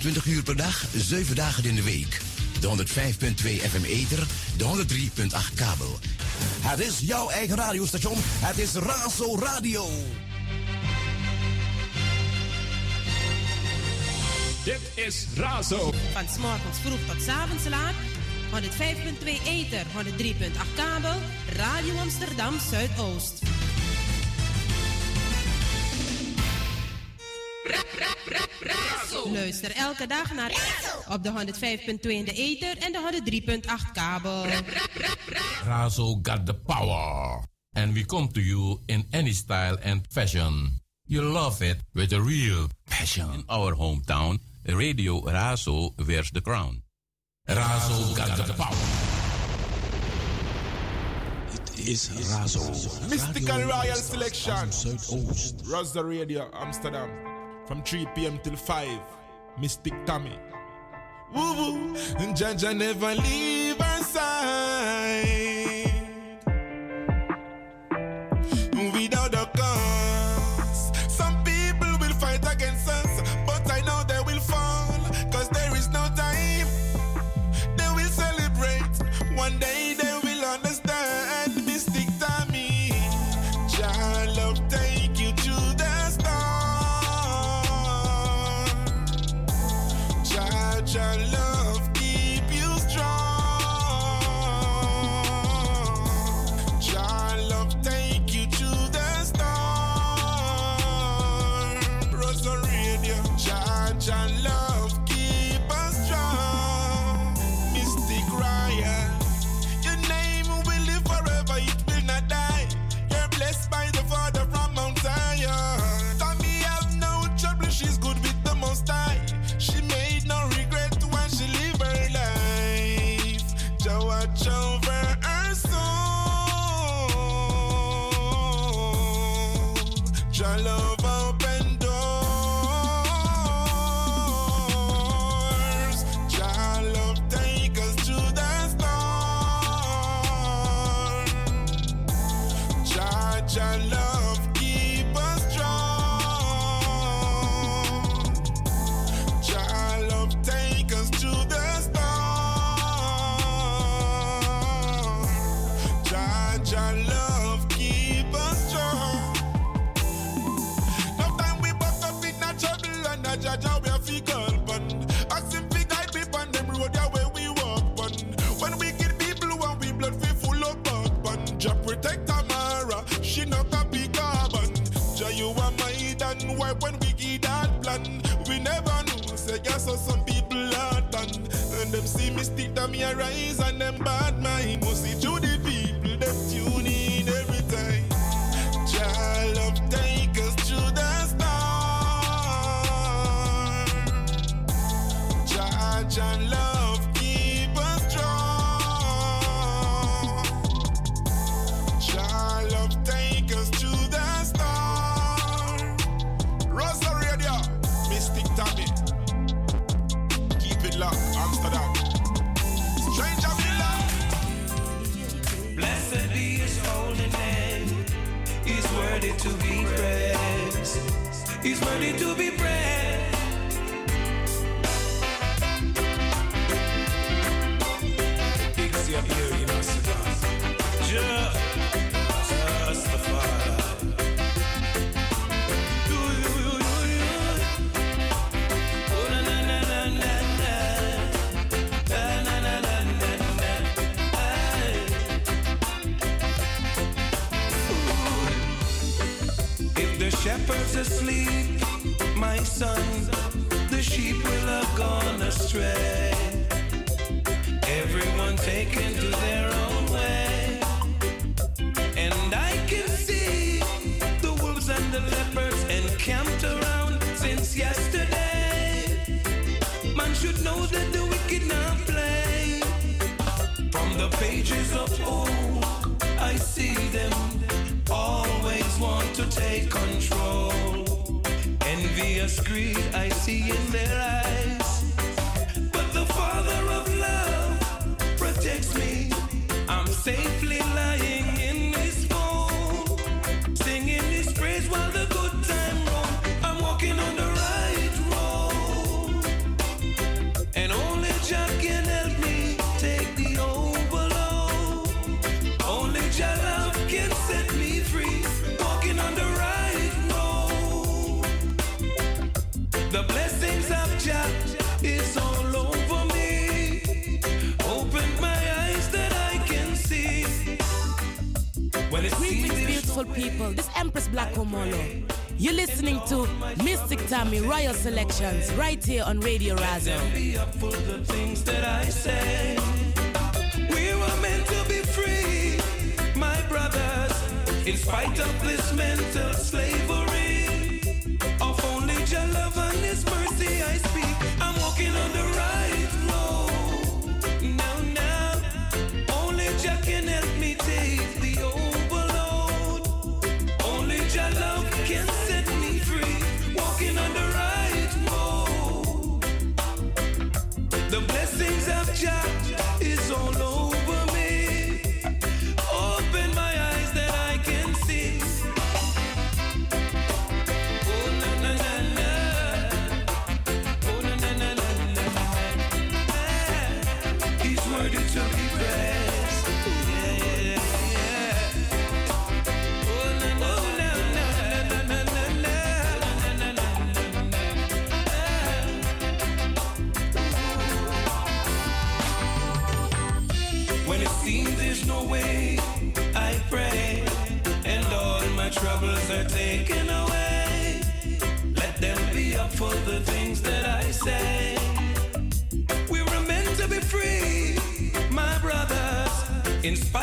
24 uur per dag, 7 dagen in de week. De 105.2 FM Ether, de 103.8 kabel. Het is jouw eigen radiostation. Het is Razo Radio. Dit is Razo. Van s'morgens vroeg tot s avonds laat. 105.2 Ether, 103.8 kabel. Radio Amsterdam Zuidoost. Luister elke dag naar op de 105.2 in de Ether en de 103.8 kabel. Razo got the power. And we come to you in any style and fashion. You love it with a real passion. In our hometown, Radio Razo wears the crown. Razo got the power. It is Razo. Mystical Royal Selection. Zuidoost. Raza Radio Amsterdam. From 3 p.m. till 5. Mystic Tommy. Woo woo. And Jaja never leave when we get that plan, we never know. Say yes, so some people are done. And them see me stick them me rise and them bad mind. He's worthy to be praised. He's worthy to be praised. Asleep, my son, the sheep will have gone astray. Everyone taken to their own way. And I can see the wolves and the leopards encamped around since yesterday. Man should know that the wicked now play. From the pages of old, I see them always want to take control. Envious greed I see in their eyes. But the Father of love protects me. I'm safely lying people. This Empress Black Omolo. You're listening to Mystic Tammy Royal Selections right here on Radio Razo. We were meant to be free, my brothers, in spite of this mental slavery.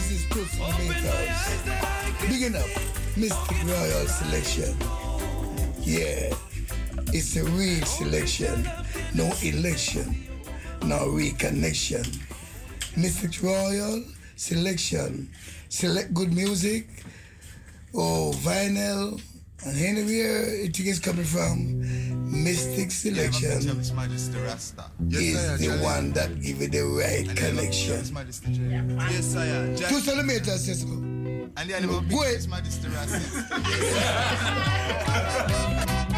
this is Proof Makers. Big enough, Mystic Royal Selection. Yeah, it's a real selection. No election, no reconnection. Mystic Royal Selection. Select good music. Oh, vinyl. And anywhere it is coming from, mystic selection is the one that give you the right connection. Two centimeters, yes. And the animal go ahead.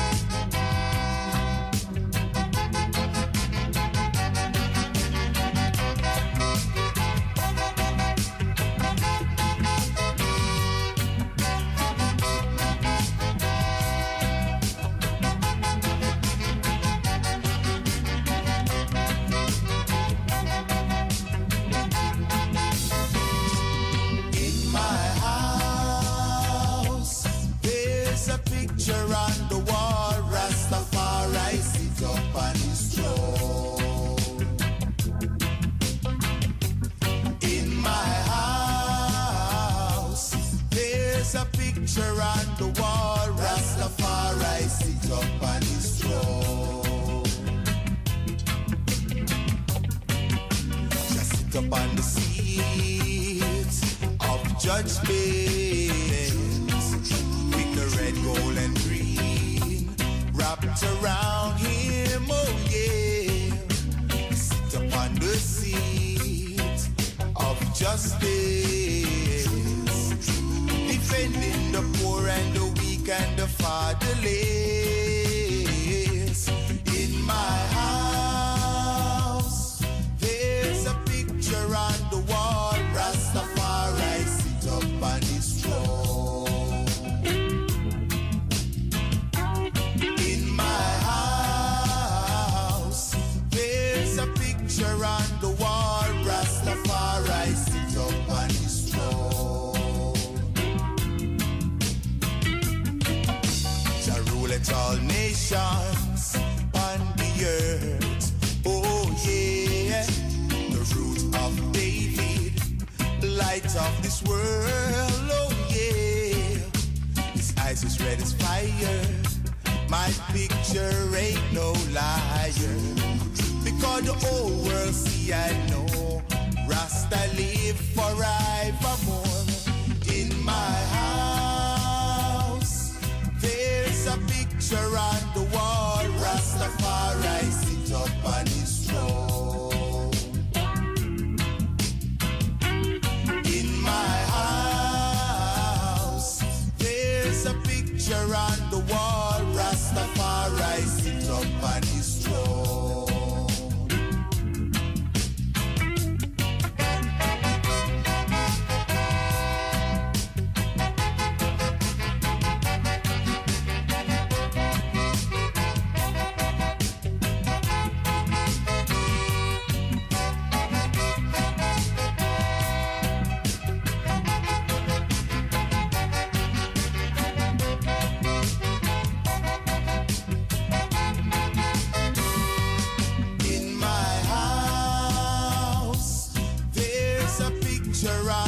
treasurer.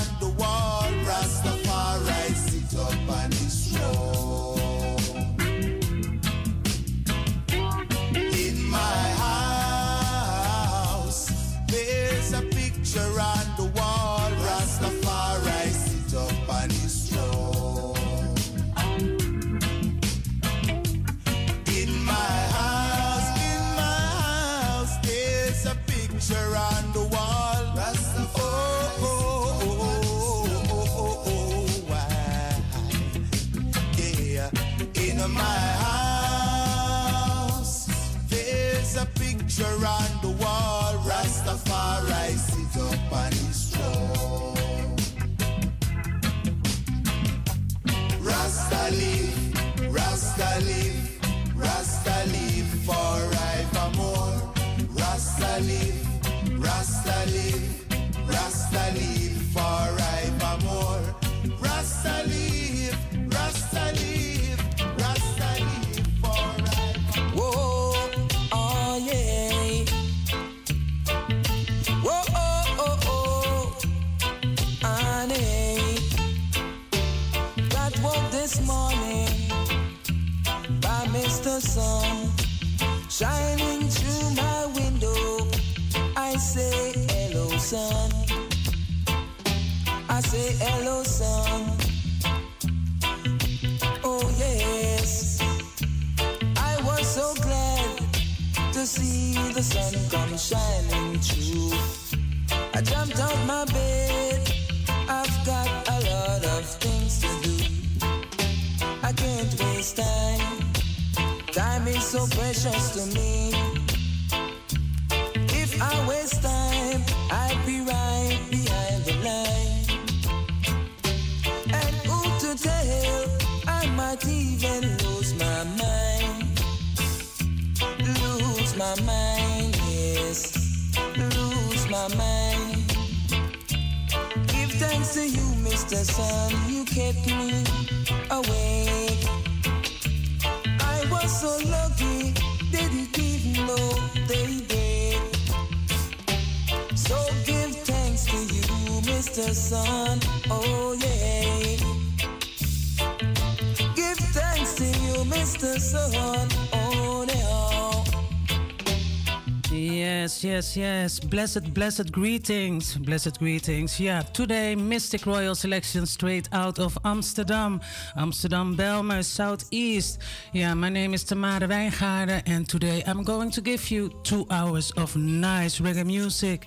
Yes. Blessed, blessed greetings. Blessed greetings. Yeah, today, Mystic Royal Selection straight out of Amsterdam. Amsterdam, Bijlmer, Southeast. Yeah, my name is Tamara Wijngaarden, and today I'm going to give you two hours of nice reggae music.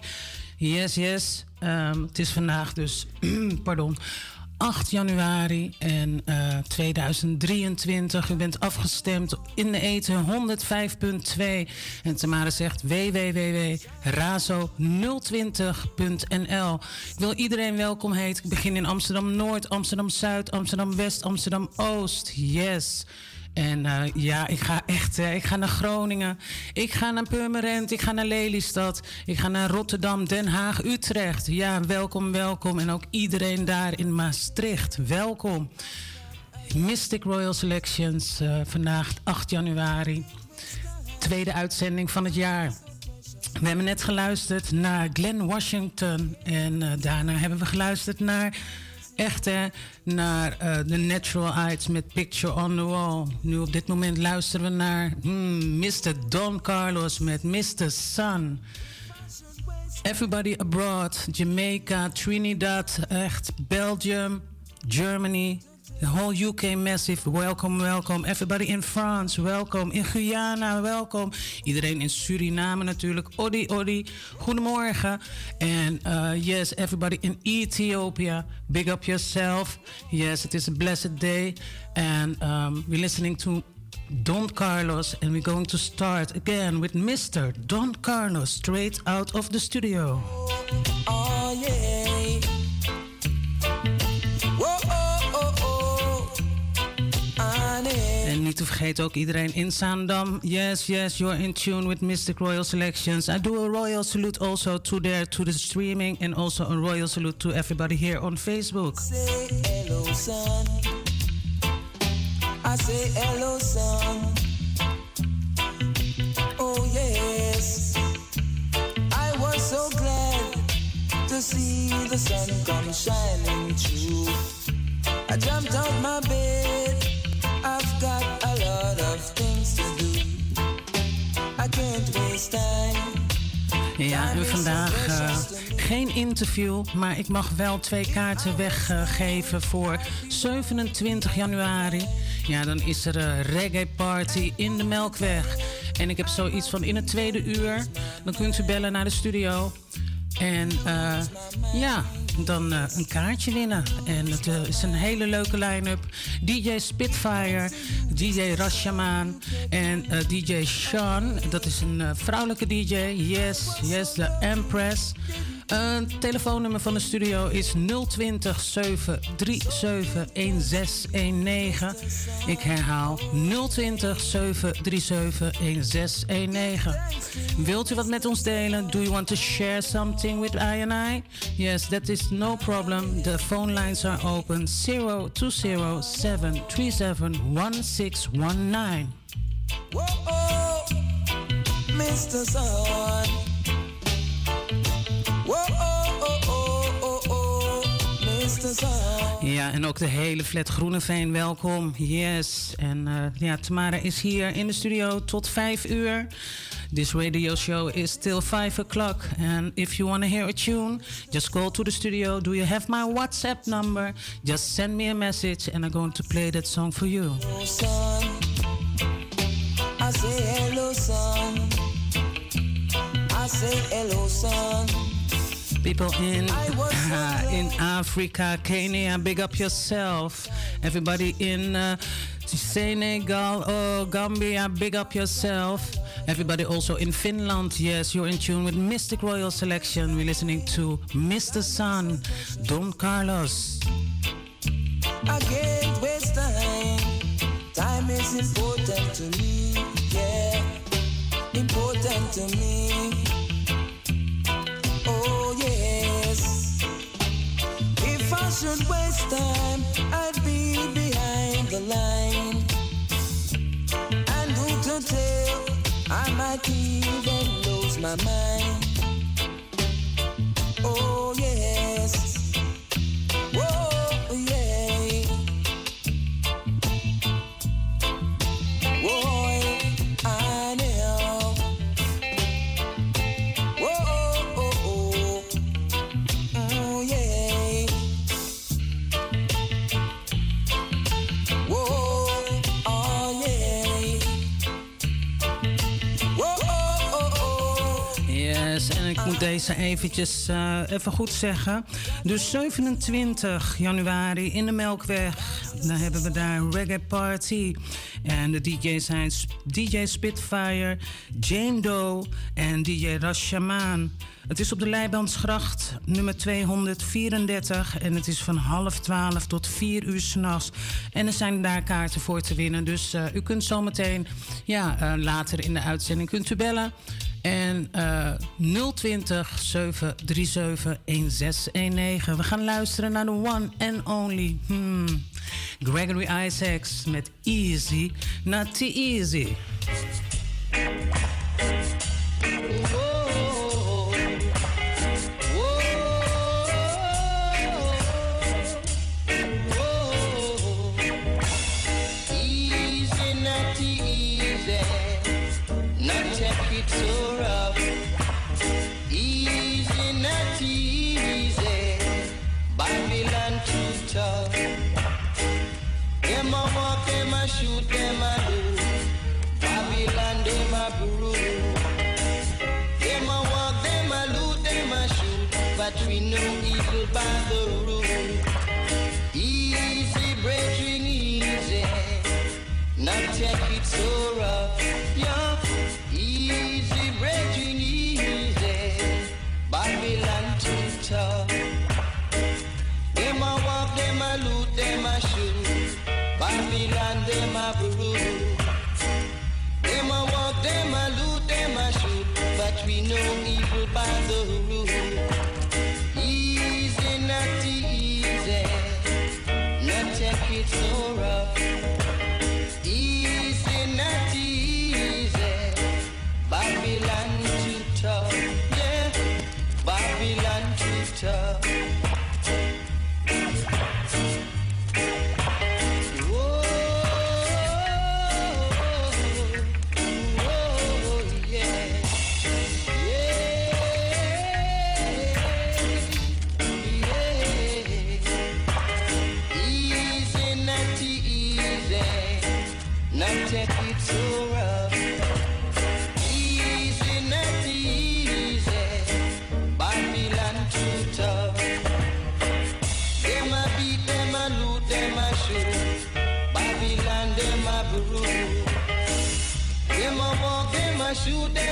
Yes, yes. Um, het is vandaag dus, pardon, 8 januari en eh 2023. U bent afgestemd in de eten 105.2. En Tamara zegt www.razo020.nl. Ik wil iedereen welkom heten. Ik begin in Amsterdam Noord, Amsterdam Zuid, Amsterdam West, Amsterdam Oost. Yes. En eh, ja, ik ga echt, eh, ik ga naar Groningen, ik ga naar Purmerend, ik ga naar Lelystad, ik ga naar Rotterdam, Den Haag, Utrecht. Ja, welkom, welkom. En ook iedereen daar in Maastricht, welkom. Mystic Royal Selections, eh, vandaag 8 januari, tweede uitzending van het jaar. We hebben net geluisterd naar Glenn Washington en daarna hebben we geluisterd naar echt hè, naar eh, The Natural Eyes met Picture on the Wall. Nu op dit moment luisteren we naar hmm, Mr. Don Carlos met Mr. Sun. Everybody Abroad, Jamaica, Trinidad, echt Belgium, Germany, the whole UK massive, welcome, welcome. Everybody in France, welcome. In Guyana, welkom. Iedereen in Suriname natuurlijk. Odi, odi, goedemorgen. En uh, yes, everybody in Ethiopia, big up yourself. Yes, it is a blessed day. And um, we're listening to Don Carlos, and we're going to start again with Mr. Don Carlos, straight out of the studio. Oh yeah. Niet te vergeten ook iedereen in Zaandam. Yes, yes, you're in tune with Mystic Royal Selections. I do a royal salute also to there to the streaming and also a royal salute to everybody here on Facebook. Say hello, son. I say hello, son. Oh yes. I was so glad to see the sun come shining through. I jumped out my bed. Ja, en vandaag eh, geen interview, maar ik mag wel twee kaarten weggeven voor 27 januari. Ja, dan is er een reggae party in de Melkweg. En ik heb zoiets van in het tweede uur, dan kunt u bellen naar de studio. En eh, ja, dan eh, een kaartje winnen. En het eh, is een hele leuke line-up. DJ Spitfire, DJ Rashaman en eh, DJ Sean. Dat is een vrouwelijke DJ. Yes, yes, de Empress. Een telefoonnummer van de studio is 020 737 1619. Ik herhaal 020 737 1619. Wilt u wat met ons delen? Do you want to share something with I? Yes, that is no problem. The phone lines are open 020 737 1619. Whoa, oh, Mr. Sun. Ja, en ook de hele flat Groeneveen, welkom. Yes. En eh, ja, Tamara is hier in de studio tot vijf uur. This radio show is till 5 o'clock. And if you want to hear a tune, just call to the studio. Do you have my WhatsApp number? Just send me a message and I'm going to play that song for you. Son. I say hello, son. I say hello, son. People in in Africa, Kenya, big up yourself. Everybody in uh, Senegal, oh, Gambia, big up yourself. Everybody also in Finland, yes, you're in tune with Mystic Royal Selection. We're listening to Mr. Sun, Don Carlos. Time is important to me, yeah. Important to me. Oh, yes. If I should waste time, I'd be behind the line. And who to tell? I might even lose my mind. Oh, yes. Deze eventjes eh, even goed zeggen. Dus 27 januari in de Melkweg. Dan hebben we daar een reggae party. En de DJ's zijn DJ Spitfire, Jane Doe en DJ Rashaman. Het is op de Leibandgracht, nummer 234. En het is van half 12 tot 4 uur s'nachts. En er zijn daar kaarten voor te winnen. Dus eh, u kunt zometeen ja, eh, later in de uitzending kunt u bellen. En eh 020 737 1619. We gaan luisteren naar de one and only hmm, Gregory Isaacs met Easy, Not Too Easy. So shoot, them a do. Babylon, them a brew. Them a walk, them a loot, them a shoot, but we know evil by the rule. Easy, brethren, easy. Not take it so rough, We know evil by the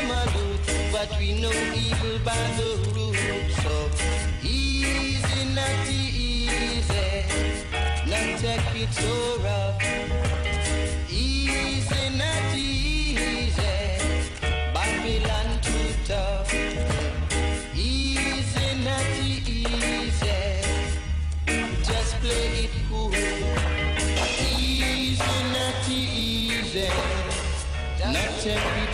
them. But we know evil by the root. So easy, not easy, not take it so rough. Easy, not easy, Babylon too tough. Easy, not easy, just play it cool. Easy, not easy, not take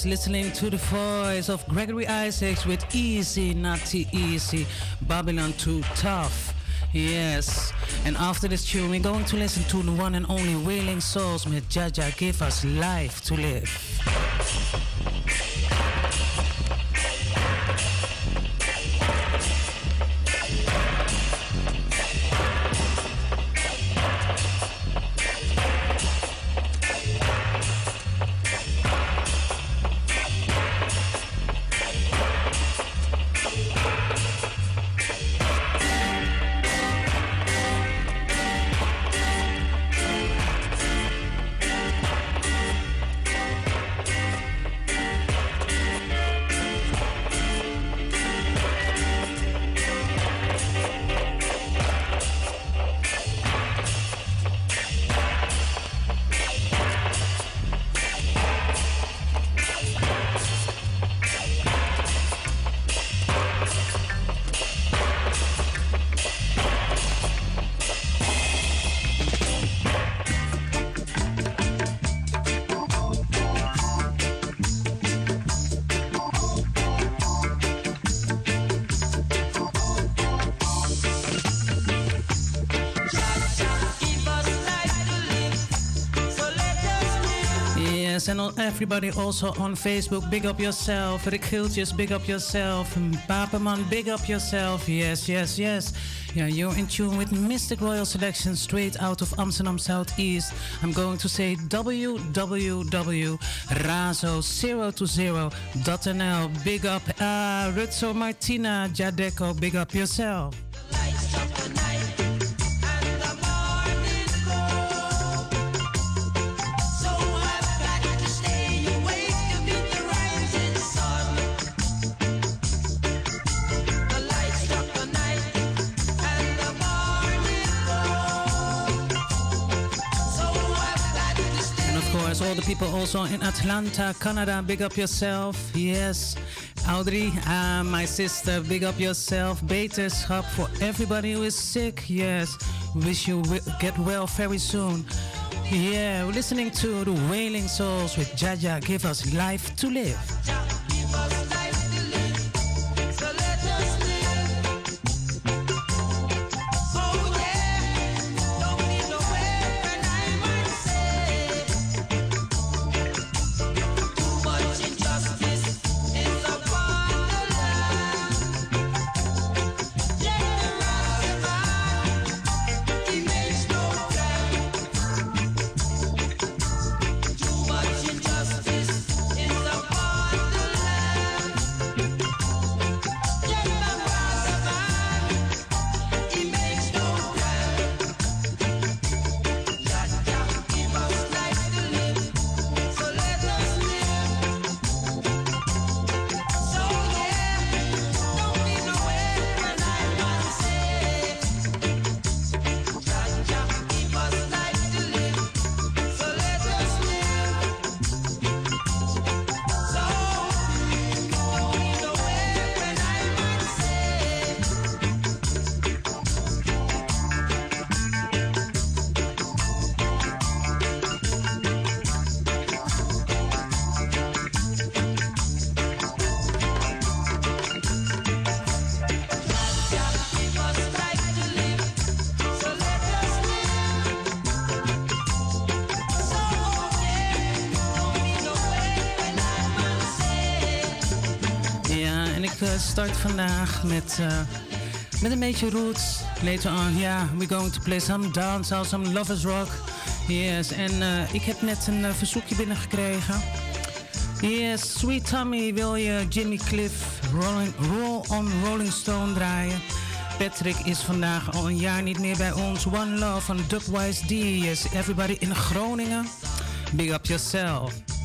Yes, listening to the voice of Gregory Isaacs with Easy, Not Too Easy, Babylon Too Tough. Yes. And after this tune, we're going to listen to the one and only Wailing Souls with Jah Jah Give Us Life to Live. Everybody also on Facebook, big up yourself. Rick Hiltjes, big up yourself. And Papaman, big up yourself. Yes, yes, yes. Yeah, you're in tune with Mystic Royal Selection straight out of Amsterdam Southeast. I'm going to say www.razo020.nl. Big up uh, Rutso Martina Jadeco, big up yourself. People also in Atlanta, Canada, big up yourself. Yes. Audrey, uh, my sister, big up yourself. Beterschap for everybody who is sick. Yes. Wish you get well very soon. Yeah, we're listening to the Wailing Souls with Jah Jah. Give us life to live. Start vandaag met, eh, met een beetje roots. Later on, ja, we're going to play some dancehall, some lovers rock. Yes, en eh, ik heb net een eh, verzoekje binnengekregen. Yes, Sweet Tommy wil je Jimmy Cliff Rolling, Roll on Rolling Stone draaien. Patrick is vandaag al een jaar niet meer bij ons. One Love van Dubwise D. Yes, everybody in Groningen. Big up yourself.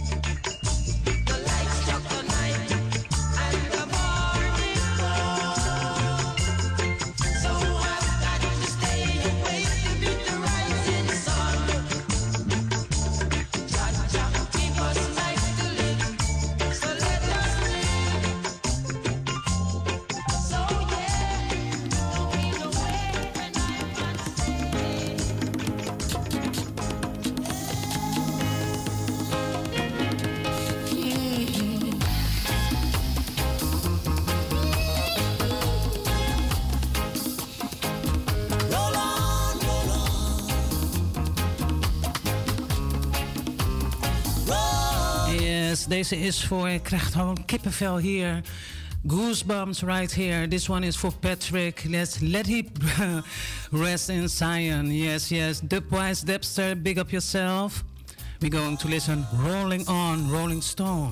Yes, deze is voor, ik krijg gewoon kippenvel hier. Goosebumps right here. This one is for Patrick. Let's let him rest in Zion. Yes, yes. Dubwise Debster, big up yourself. We're going to listen Rolling On, Rolling Stone.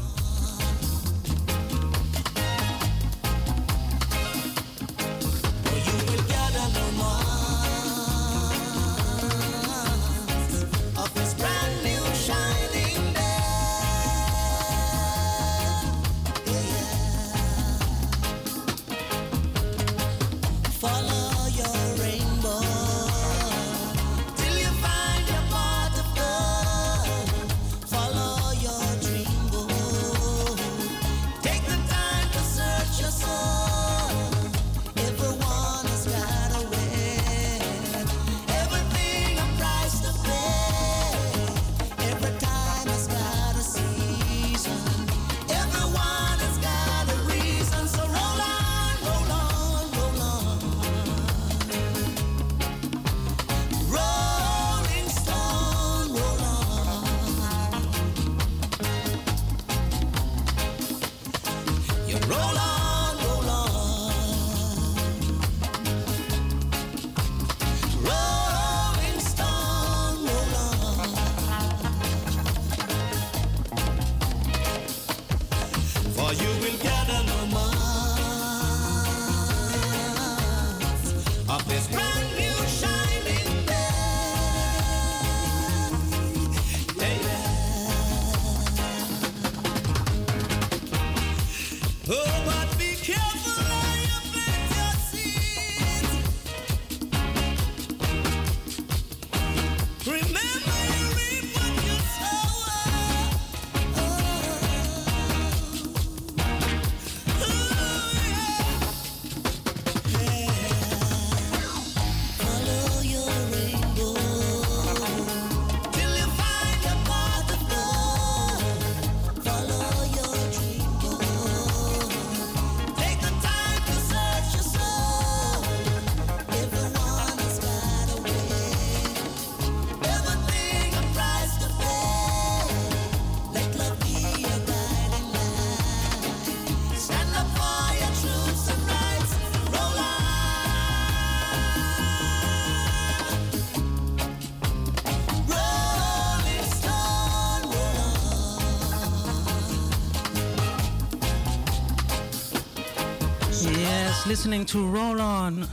Listening to Roll On,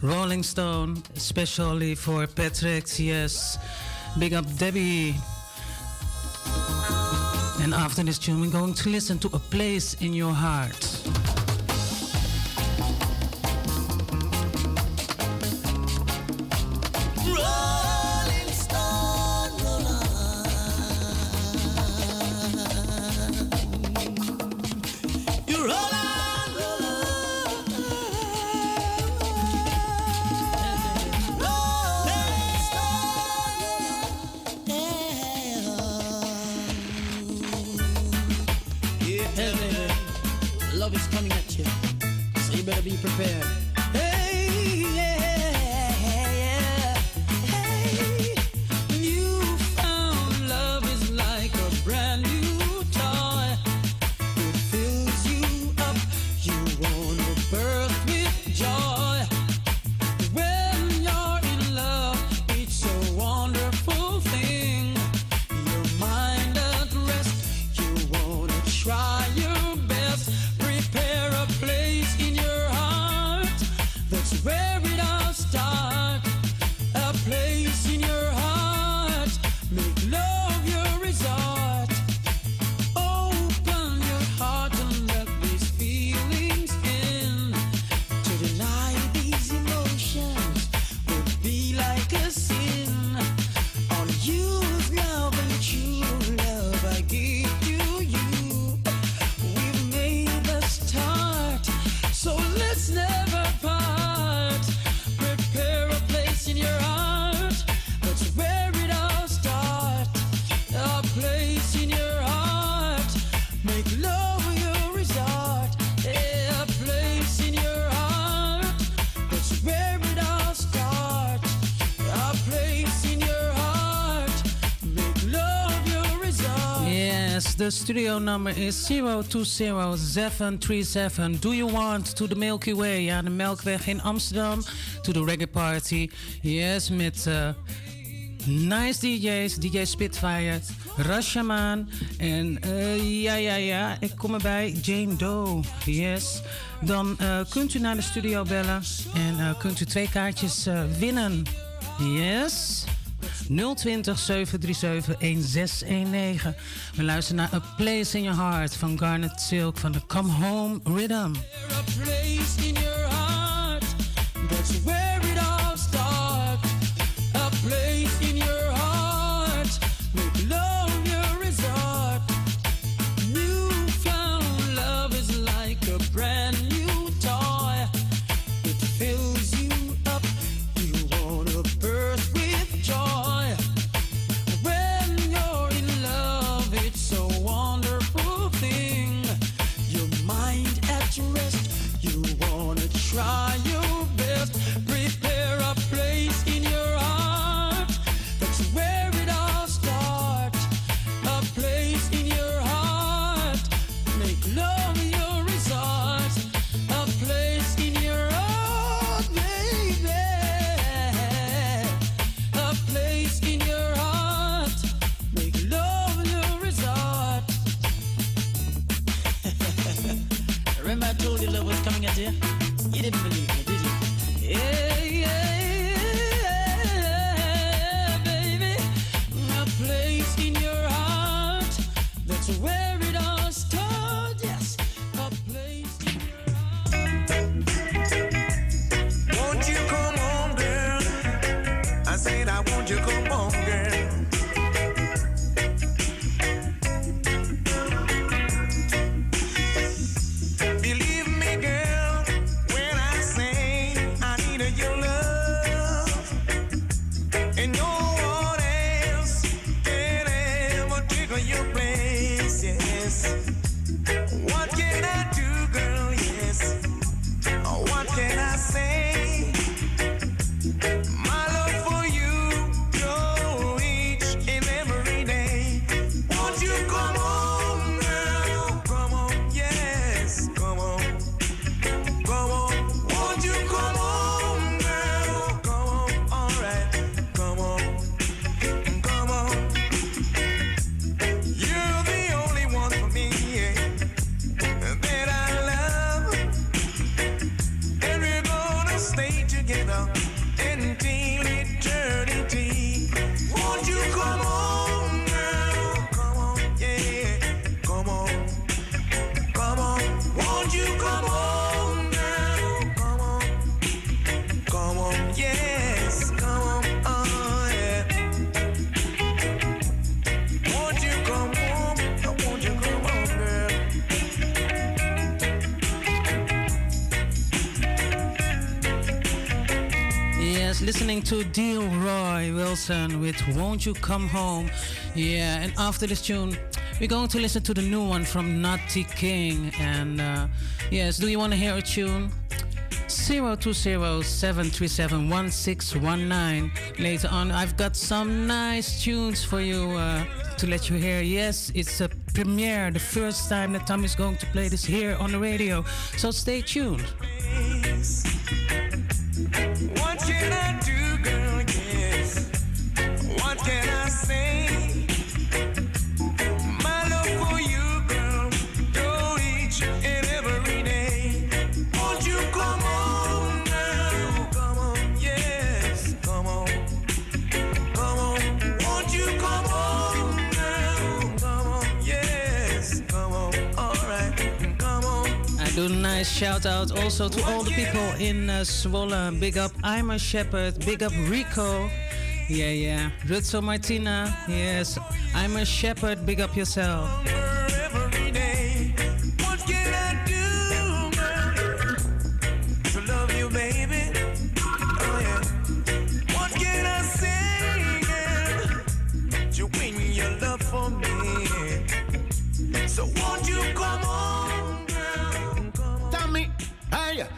Rolling Stone, especially for Patrick. Yes, big up Debbie. And after this tune, we're going to listen to A Place in Your Heart. studio nummer is 020737. Do you want to the Milky Way? Ja, de Melkweg in Amsterdam. To the reggae party. Yes, met eh, nice DJ's. DJ Spitfire, Rashaman. En eh, ja, ja, ja, ik kom erbij. Jane Doe. Yes. Dan eh, kunt u naar de studio bellen. En kunt u twee kaartjes winnen. Yes. 020 737 1619. We luisteren naar A Place in Your Heart van Garnet Silk van de Come Home Rhythm. Johnson with Won't You Come Home. Yeah, and after this tune, we're going to listen to the new one from Natty King. And uh, yes, do you want to hear a tune? 0207371619. Later on, I've got some nice tunes for you uh, to let you hear. Yes, it's a premiere, the first time that Tommy's going to play this here on the radio. So stay tuned. shout out also to all the people in uh, Zwolle. Big up I'm a Shepherd. Big up Rico. Yeah, yeah. Rutso Martina. Yes. I'm a Shepherd. Big up yourself.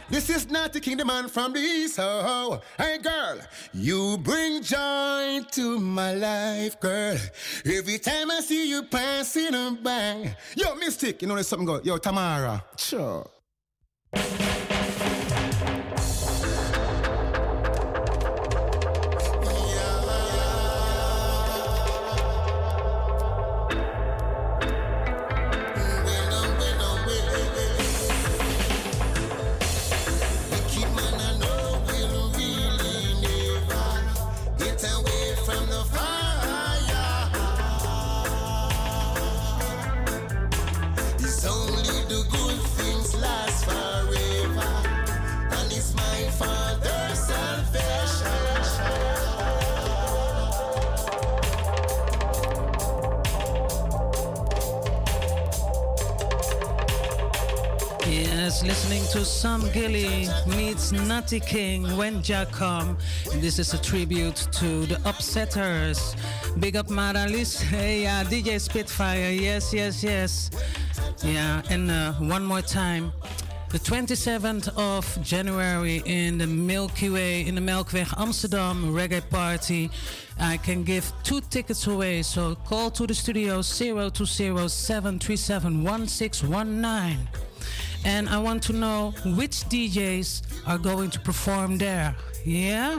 This is not the kingdom man from the east. Oh, hey girl, you bring joy to my life, girl. Every time I see you passing by, yo, Mystic, you know there's something good. Yo, Tamara, sure. King when Jack come. And this is a tribute to the Upsetters. Big up Maralis. Hey, yeah, DJ Spitfire. Yes, yes, yes. Yeah, and uh, one more time. The 27th of January in the Milky Way, in the Melkweg Amsterdam Reggae Party. I can give two tickets away, so call to the studio 020-737-1619. And I want to know which DJs are going to perform there. Yeah?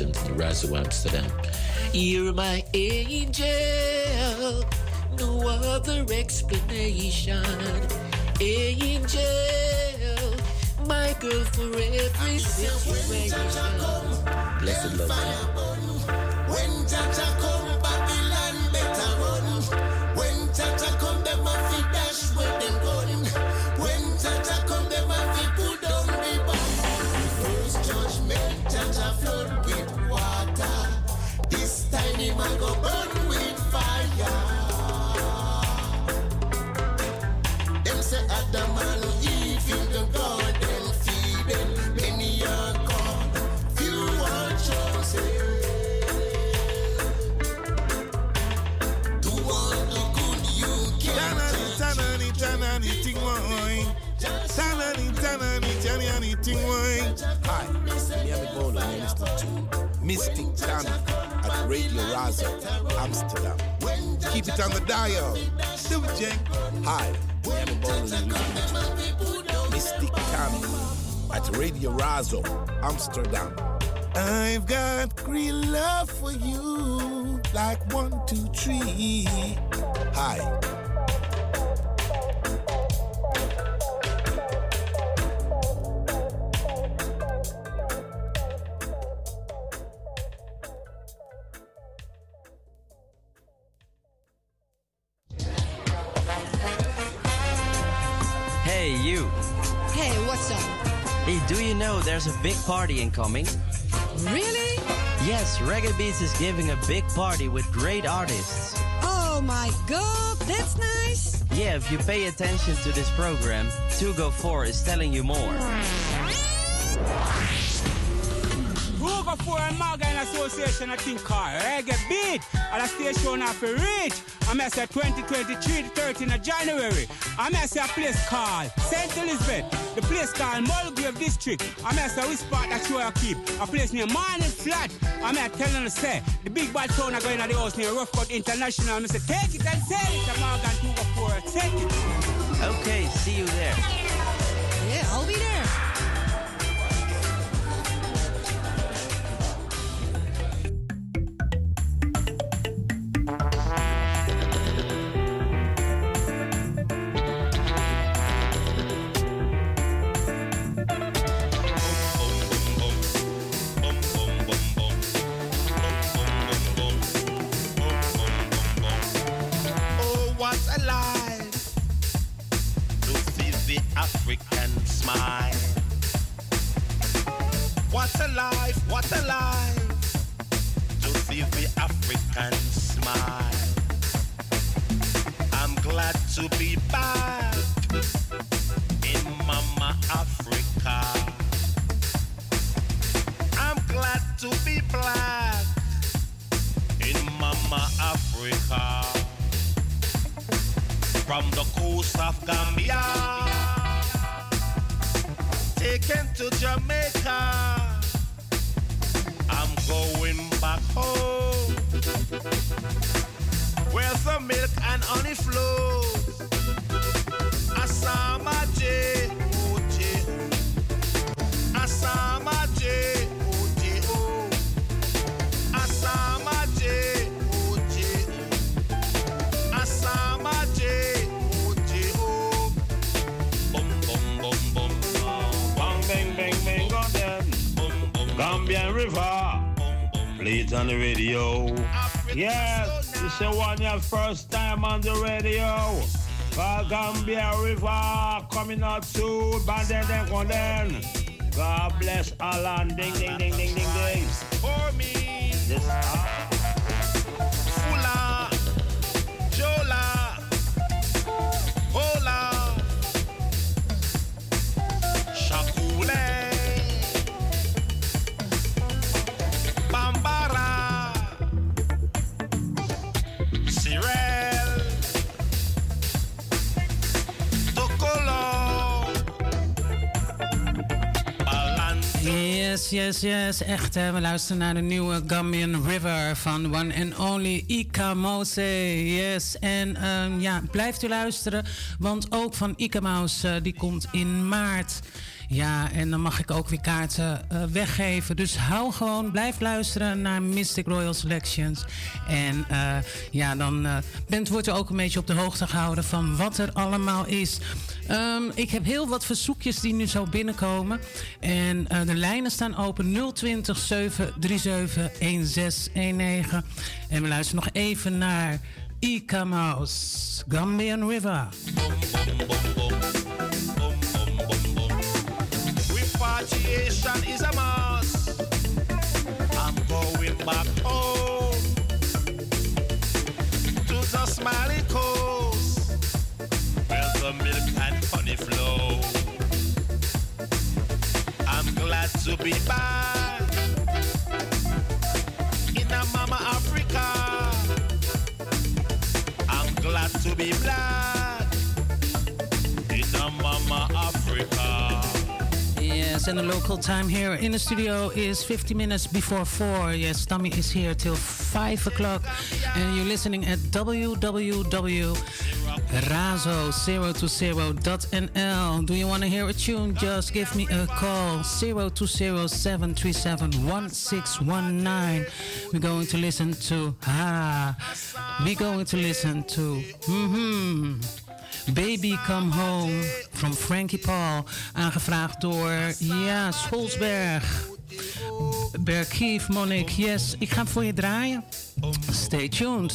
Royal Selections in Razo Amsterdam. You're my angel, no other explanation. Angel, my girl for every situation. Blessed love. When Mystic Tammy at Radio Razo, Amsterdam. Keep it on the dial. It, Jake. Hi, listening to Mystic Tammy at Radio Razo, Amsterdam. I've got real love for you, like one, two, three. Hi. There's a big party incoming? Really? Yes, Reggae Beats is giving a big party with great artists. Oh my god, that's nice. Yeah, if you pay attention to this program, 2Go4 is telling you more. Hugo Okafor and Morgan Association, I think, called Reggae Beat. And a station off a reach. I'm at 2023 to 13 of January. I'm at a place called St. Elizabeth. The place called Mulgrave District. I'm at a which spot that you are keep. A place near Morning Flat. I'm at telling you, say, the big bad sound are going to the house near Rough Cut International. I'm say, take it and sell it. Morgan to Okafor. Take it. Okay, see you there. Yeah, I'll be there. Smile. What a life, what a life to see the African smile. I'm glad to be back in Mama Africa. I'm glad to be black in Mama Africa. From the coast of Gambia, taken to Jamaica. I'm going back home, where the milk and honey flows. Asama J. Asama J, Play on the radio. Yes, this is one your first time on the radio. For Gambia River coming out soon. Banden den konden. God bless Alan. Ding, ding, ding, ding, ding, ding. For me. This, Fula, Yes, yes. Echt, hè. we luisteren naar de nieuwe Gambian River van One and Only Ika Mose. Yes, en ehm, ja, blijft u luisteren, want ook van Ika Mouse, eh, die komt in maart. Ja, en dan mag ik ook weer kaarten eh, weggeven. Dus hou gewoon, blijf luisteren naar Mystic Royal Selections. En eh, ja, dan bent, wordt u ook een beetje op de hoogte gehouden van wat er allemaal is. Ehm, ik heb heel wat verzoekjes die nu zo binnenkomen. En eh, de lijnen staan open 020 737 1619. En we luisteren nog even naar Ika Mouse, Gambian River. Repatriation is a must. I'm going back be back in a mama Africa. I'm glad to be black in a mama Africa. Yes, and the local time here in the studio is 50 minutes before 4. Yes, Tommy is here till 5 o'clock. And you're listening at www.razo020.nl. Do you want to hear a tune? Just give me a call 020-737-1619. We're going to listen to, ah, we're going to listen to, hmm Baby Come Home van Frankie Paul. Aangevraagd door, ja, Scholsberg. Berkief, Monique, yes. Ik ga voor je draaien. Stay tuned.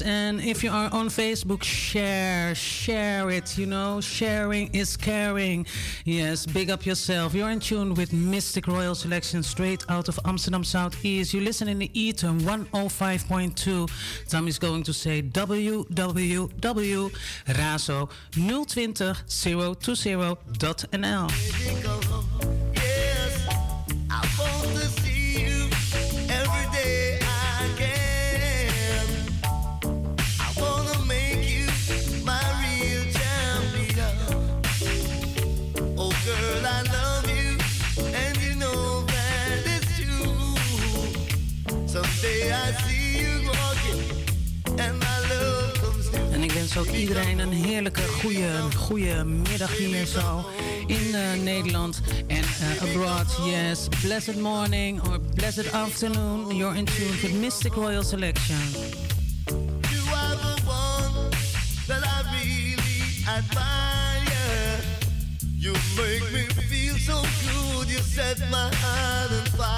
and if you are on Facebook, share, share it. You know, sharing is caring. Yes, big up yourself. You're in tune with Mystic Royal Selection straight out of Amsterdam Southeast. You listen in the Eton 105.2. Tommy's going to say www.razo020 wens ook iedereen een heerlijke, goede, goede middag hier zo in eh, Nederland en eh, abroad. Yes, blessed morning or blessed afternoon. You're in tune with Mystic Royal Selection. You are the one that I really admire. You make me feel so good. You set my heart on fire.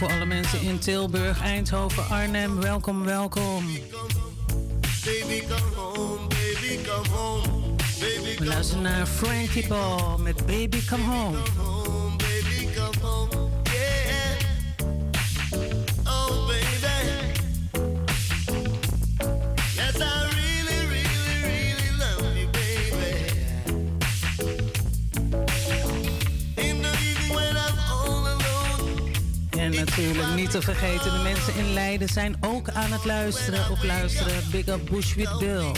Voor alle mensen in Tilburg, Eindhoven, Arnhem, welkom, welkom. Baby, come home. Baby, come home. Baby, We luisteren naar Frankie Ball met Baby Come Home. Te vergeten, de mensen in Leiden zijn ook aan het luisteren. Op luisteren, Big Up Bushwick Bill.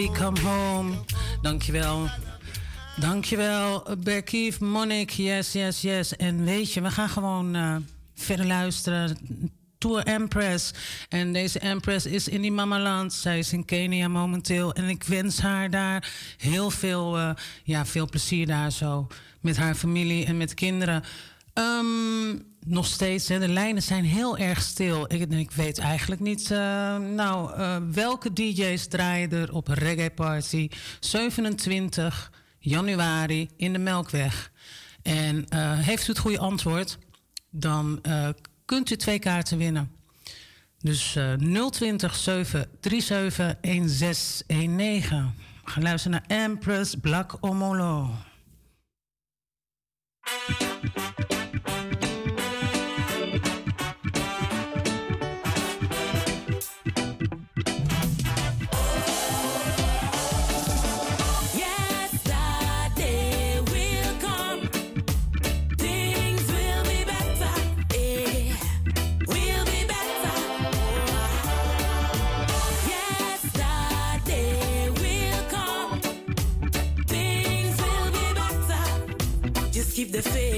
Baby, come home. Dankjewel. Dankjewel, Becky, Monique. Yes, yes, yes. En weet je, we gaan gewoon eh, verder luisteren. Tour Empress. En deze Empress is in die mamaland. Zij is in Kenia momenteel. En ik wens haar daar heel veel, eh, ja, veel plezier daar zo. Met haar familie en met kinderen. Ehm, nog steeds, hè, de lijnen zijn heel erg stil. Ik, ik weet eigenlijk niet, eh, nou, eh, welke DJ's draaien er op Reggae Party 27 januari in de Melkweg. En eh, heeft u het goede antwoord, dan kunt u twee kaarten winnen. Dus eh 020 737 1619. We gaan luisteren naar Empress Black Omolo. Keep the faith,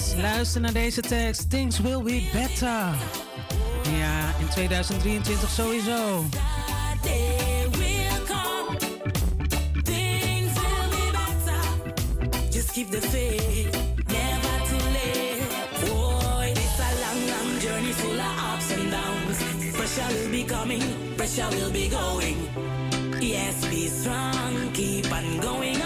Yes, luister naar deze tekst. Things will be better. Ja, in 2023 sowieso. keep the faith, never too late. Boy, it's a long, long journey full of ups and downs. Pressure will be coming, pressure will be going. Yes, be strong, keep on going.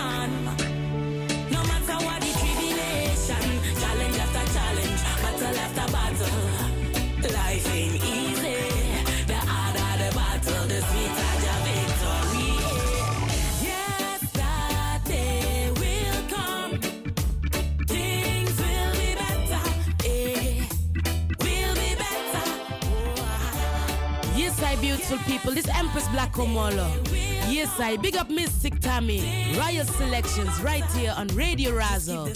Beautiful people. This Empress Black Omolo. Yes, I big up Mystic Tammy. Royal selections right here on Radio Razo.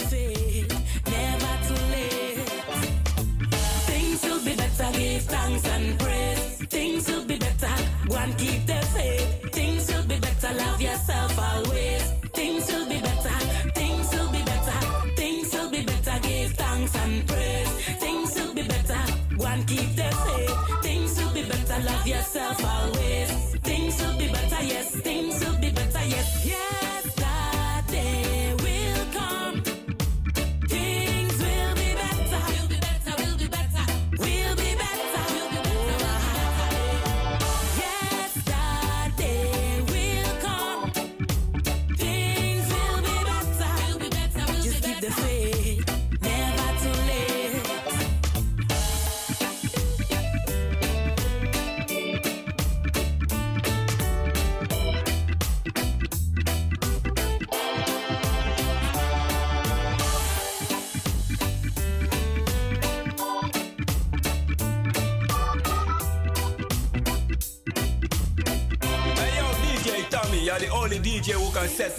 Things will be better. Give thanks and praise. Things will be better. Go and keep the faith. Things will be better. Love yourself always. Things will be better. Things will be better. Things will be better. Give thanks and praise. Things will be better. Go and keep the faith. Love yourself always.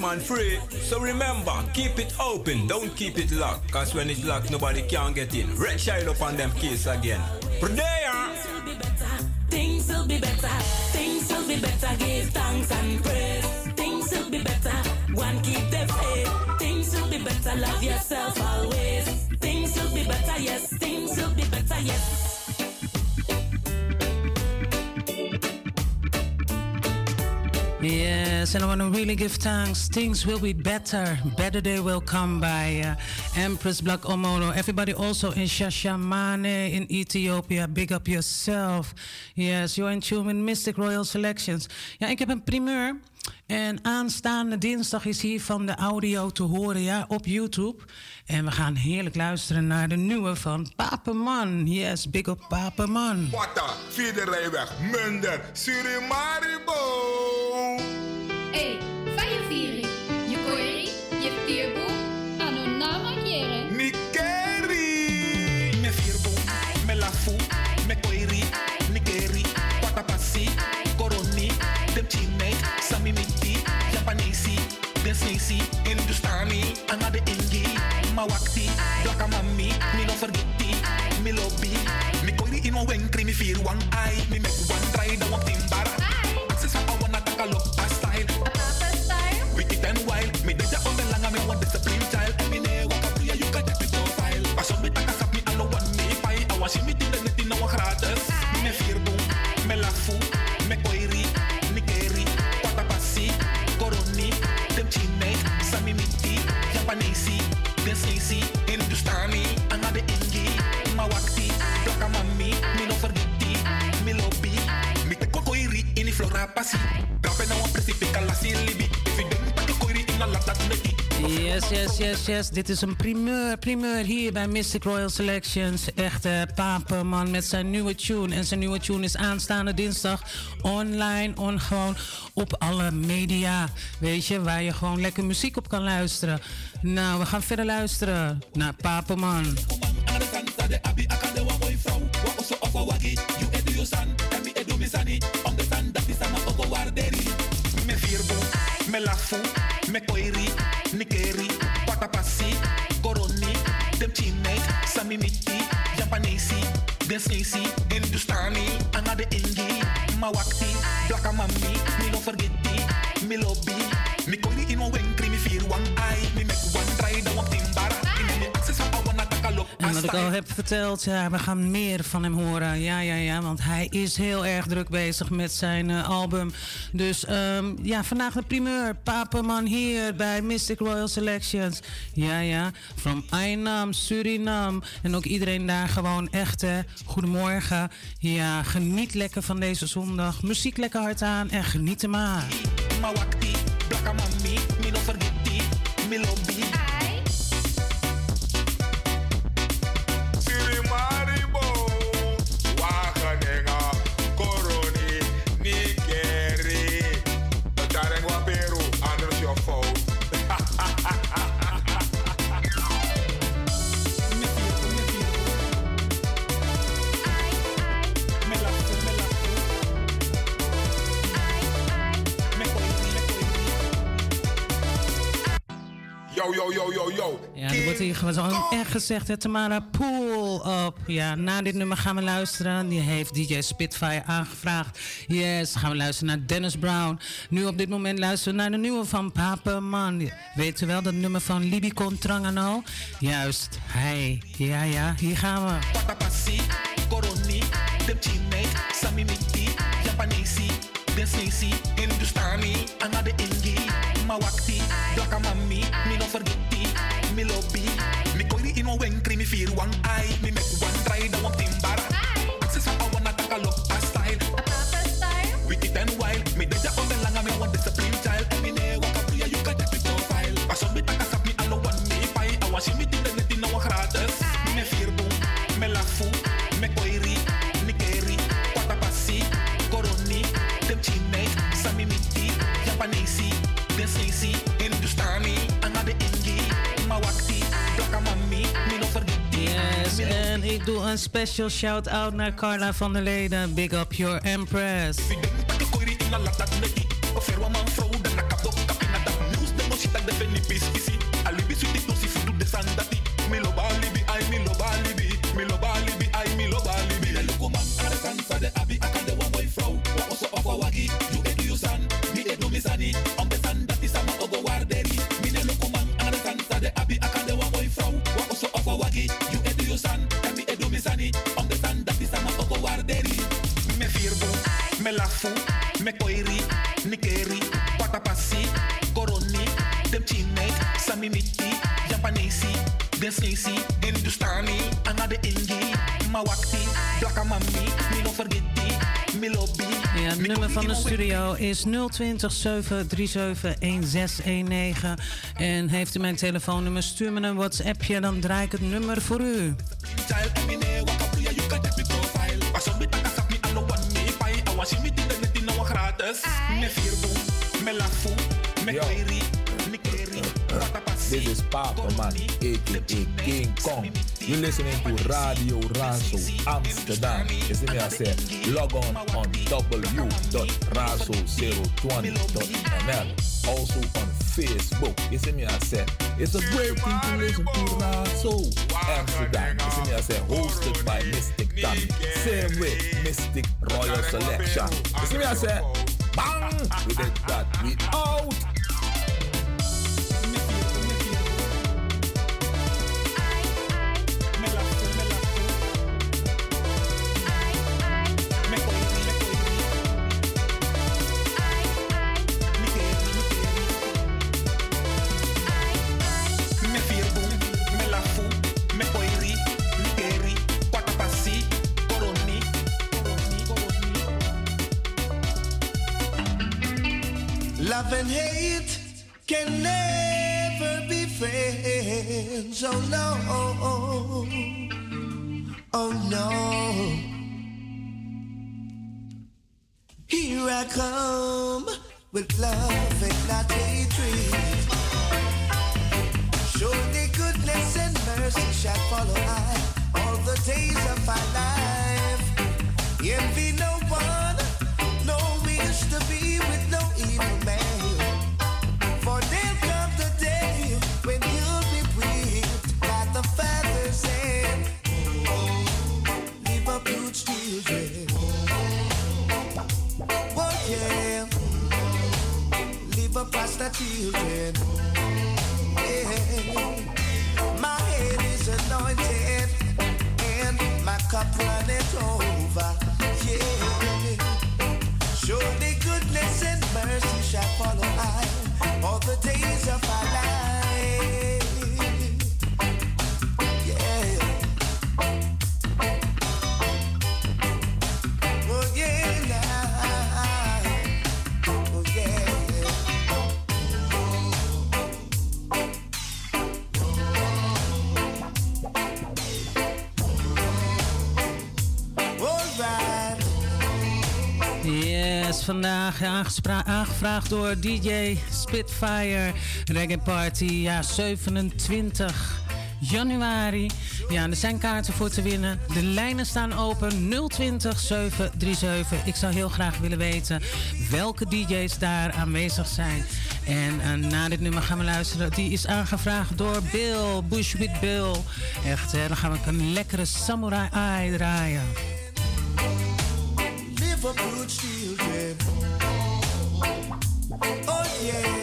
Man free. So remember, keep it open, don't keep it locked. Cause when it's locked, nobody can get in. Red shine up on them keys again. Prayer! Things will be better. Things will be better. Give thanks and praise. Things will be better. One keep the faith. Things will be better. Love yourself always. Things will be better. Yes. Things will be better. Yes. Yes, and I want to really give thanks. Things will be better. Better day will come by uh, Empress Black Omolo. Everybody also in Shashamane in Ethiopia. Big up yourself. Yes, you're in tune with Mystic Royal Selections. Ja, ik heb een primeur. En aanstaande dinsdag is hier van de audio te horen ja, op YouTube. En we gaan heerlijk luisteren naar de nieuwe van Papeman. Yes, big up Papeman. Wata, vierde rijweg, Munder, Surimaribo. Hey, fai firi, je koiri, je firbo, Yes, yes, yes. Dit is een primeur, primeur hier bij Mystic Royal Selections. Echte papenman met zijn nieuwe tune. En zijn nieuwe tune is aanstaande dinsdag online, on, gewoon op alle media. Weet je, waar je gewoon lekker muziek op kan luisteren. Nou, we gaan verder luisteren naar Papenman. Me firbo, me lafu, me koiri, nikeri, Papasi, Goroni, dem teammate, Samimiti, Japanese, Desnisi, Hindustani, Angade Ingi, Mawakti, Black Mami, Milo Forgetti, Milobi, ik al heb verteld, ja, we gaan meer van hem horen. Ja, ja, ja, want hij is heel erg druk bezig met zijn eh, album. Dus ehm, ja, vandaag de primeur. Papenman hier bij Mystic Royal Selections. Ja, ja, from Ainam, Suriname. En ook iedereen daar gewoon echt, hè. Goedemorgen. Ja, geniet lekker van deze zondag. Muziek lekker hard aan en geniet er maar. Yo, yo, yo, yo, yo. Ja, er wordt hier gewoon echt gezegd, hè, Tamara, pull up. Ja, na dit nummer gaan we luisteren. Die heeft DJ Spitfire aangevraagd. Yes, gaan we luisteren naar Dennis Brown. Nu op dit moment luisteren we naar de nieuwe van Papenman. Weet u wel, dat nummer van Libi Contrangano? Juist, hij. Ja, ja, hier gaan we. Patapasi, Koroni, en ik doe een special shout-out naar Carla van der Leden. Big up your empress. Me lafu, me koiri, nikeri, patapasi, koroni, dem chimay, sami miti, japanese, den snesi, hindustani, anade ingi, mawakti, blaka mami, mi no forgetti, mi lobby. Ja, het nummer van de studio is 020 737 1619. En heeft u mijn telefoonnummer, stuur me een WhatsAppje, dan draai ik het nummer voor u. This is Papa Man, aka King Kong. You're listening to Radio Razo Amsterdam. You see me, I say, log on on w.razo020.nl. Also on Facebook. You see me, I say, it's a great thing to listen to Razo Amsterdam. You see me, I say, hosted by Mystic Tommy. Same way, Mystic Royal Selection. You see me, I say, bang! We did that. We out! Oh no. Oh no. Here I come with love and not hatred. Surely goodness and mercy shall follow I all the days of my life. Pasta children. Yeah. My head is anointed and my cup runneth over. Yeah. Surely goodness and mercy shall follow I all the days of our life. Vandaag aangevraagd door DJ Spitfire Reggae Party. Ja, 27 januari. Ja, er zijn kaarten voor te winnen. De lijnen staan open 020 737. Ik zou heel graag willen weten welke DJ's daar aanwezig zijn. En eh, na dit nummer gaan we luisteren. Die is aangevraagd door Bill, Bushwick Bill. Echt, dan gaan we een lekkere Samurai Eye draaien. Liverpool children. Oh yeah.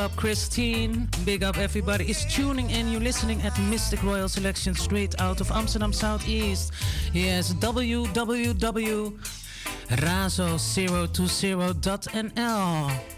Up Christine. Big up everybody is tuning in. You're listening at Mystic Royal Selection straight out of Amsterdam Southeast. Yes, www.razo020.nl.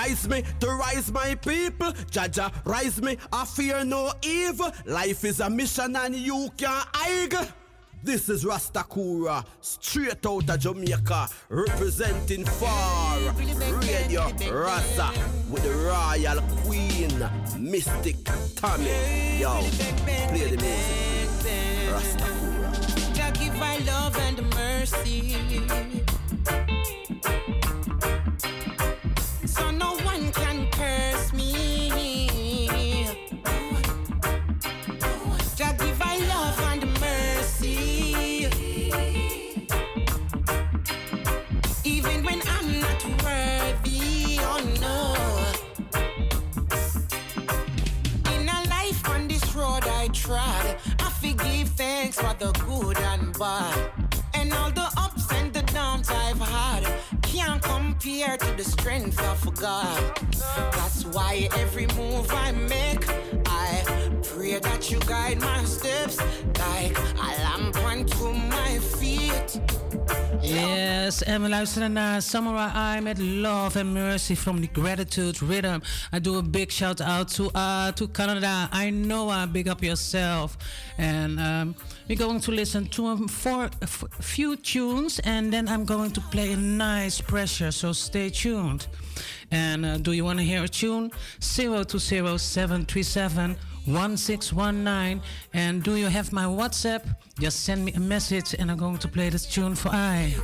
rise me to rise my people. Jaja, rise me, I fear no evil. Life is a mission and you can't hide. This is Rastakura, straight out of Jamaica, representing far Radio Rasa with the Royal Queen, Mystic Tommy. Yo, play the music. Rastakura. God give my love and mercy. Compare to the strength of God. That's why every move I make, I pray that you guide my steps like a lamp unto my feet. Yes, en we luisteren naar Samory I met Love and Mercy from the Gratitude Rhythm. I do a big shout out to uh, to Canada. I know I big up yourself. And um, we're going to listen to a few tunes and then I'm going to play a nice pressure. So stay tuned. And uh, do you want to hear a tune? 020737 1619. And do you have my WhatsApp? Just send me a message and I'm going to play this tune for I.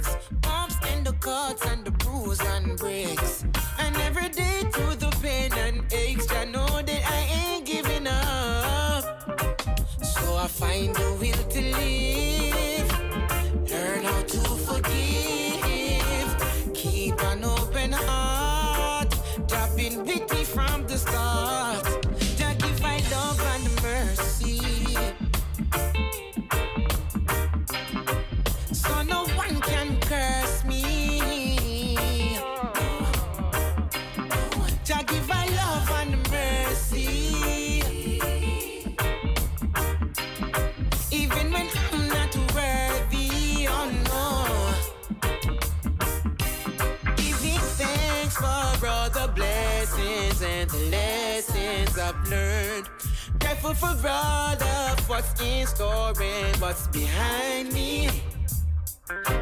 for brother, what's in store and what's behind me.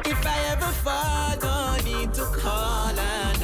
If I ever fall, no need to call on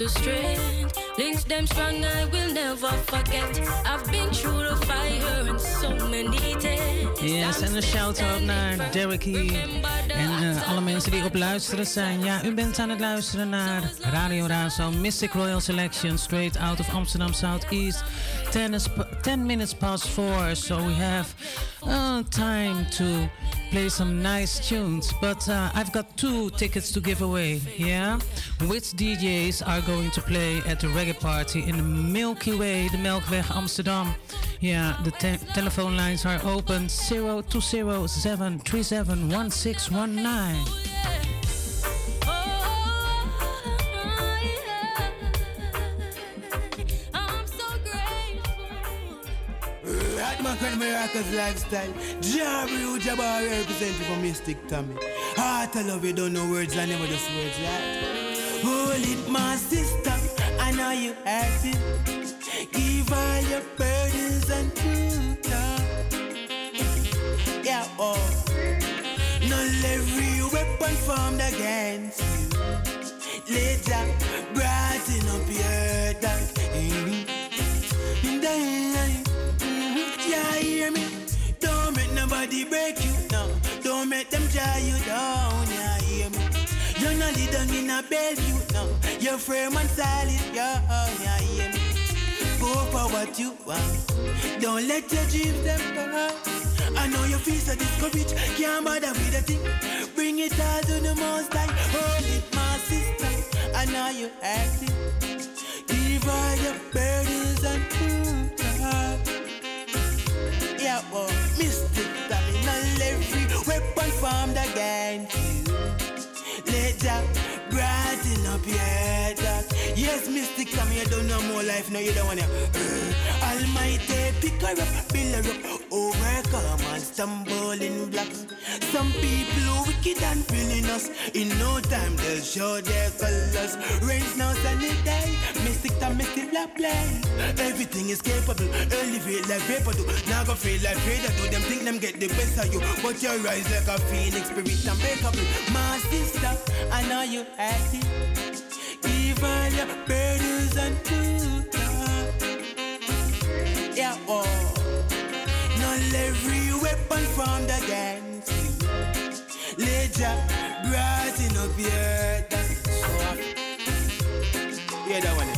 the them strong, I will never forget. I've been fire and so many. Yes, en eh, een shout-out naar Derricky en alle mensen die op luisteren zijn. Ja, u bent aan het luisteren naar Radio Razo, Mystic Royal Selection, straight out of Amsterdam Southeast. 10, is, 10 minutes past 4, so we have uh, time to play some nice tunes. But uh, I've got two tickets to give away, yeah? Which DJs are going to play at the reggae party in the Milky Way, the Melkweg Amsterdam? Yeah, the te telephone lines are open 0207 Incredible Rockers lifestyle. Jabri Jabari representing for Mystic Tommy. Heart I love you, don't know words, I never just words, right? Hold it, my sister, I know you have it. Give all your burdens and truth. Yeah, oh. Not every weapon formed against you. Later, brighten up your dark. Nobody break you, no. Don't make them tie you down, yeah, hear me? You're not down in a Bellevue, no. You're firm and solid, yeah, yeah, hear me? Go for what you want. Don't let your dreams them go. I know you feel so discouraged, can't bother with a thing. Bring it all to the most high. Hold it, my sister. I know you acting. Give all your burdens and truth. Yeah, oh, formed Yes, Mystic Tommy, you don't know more life, no, you don't wanna. Uh, Almighty, pick her up, build her up, overcome and stumble in blocks. Some people wicked and feeling us. In no time, they'll show their colors. Rains now, sunny day. Mystic Tommy still a play. Everything is capable, elevate like paper do. Now go feel like trader do. Them think them get the best of you, but you rise like a phoenix, spirit unbreakable. My sister, I know you have Your burdens and truth. Yeah, oh. Not every weapon formed against you. Later, brighten up your earth. Yeah, that one.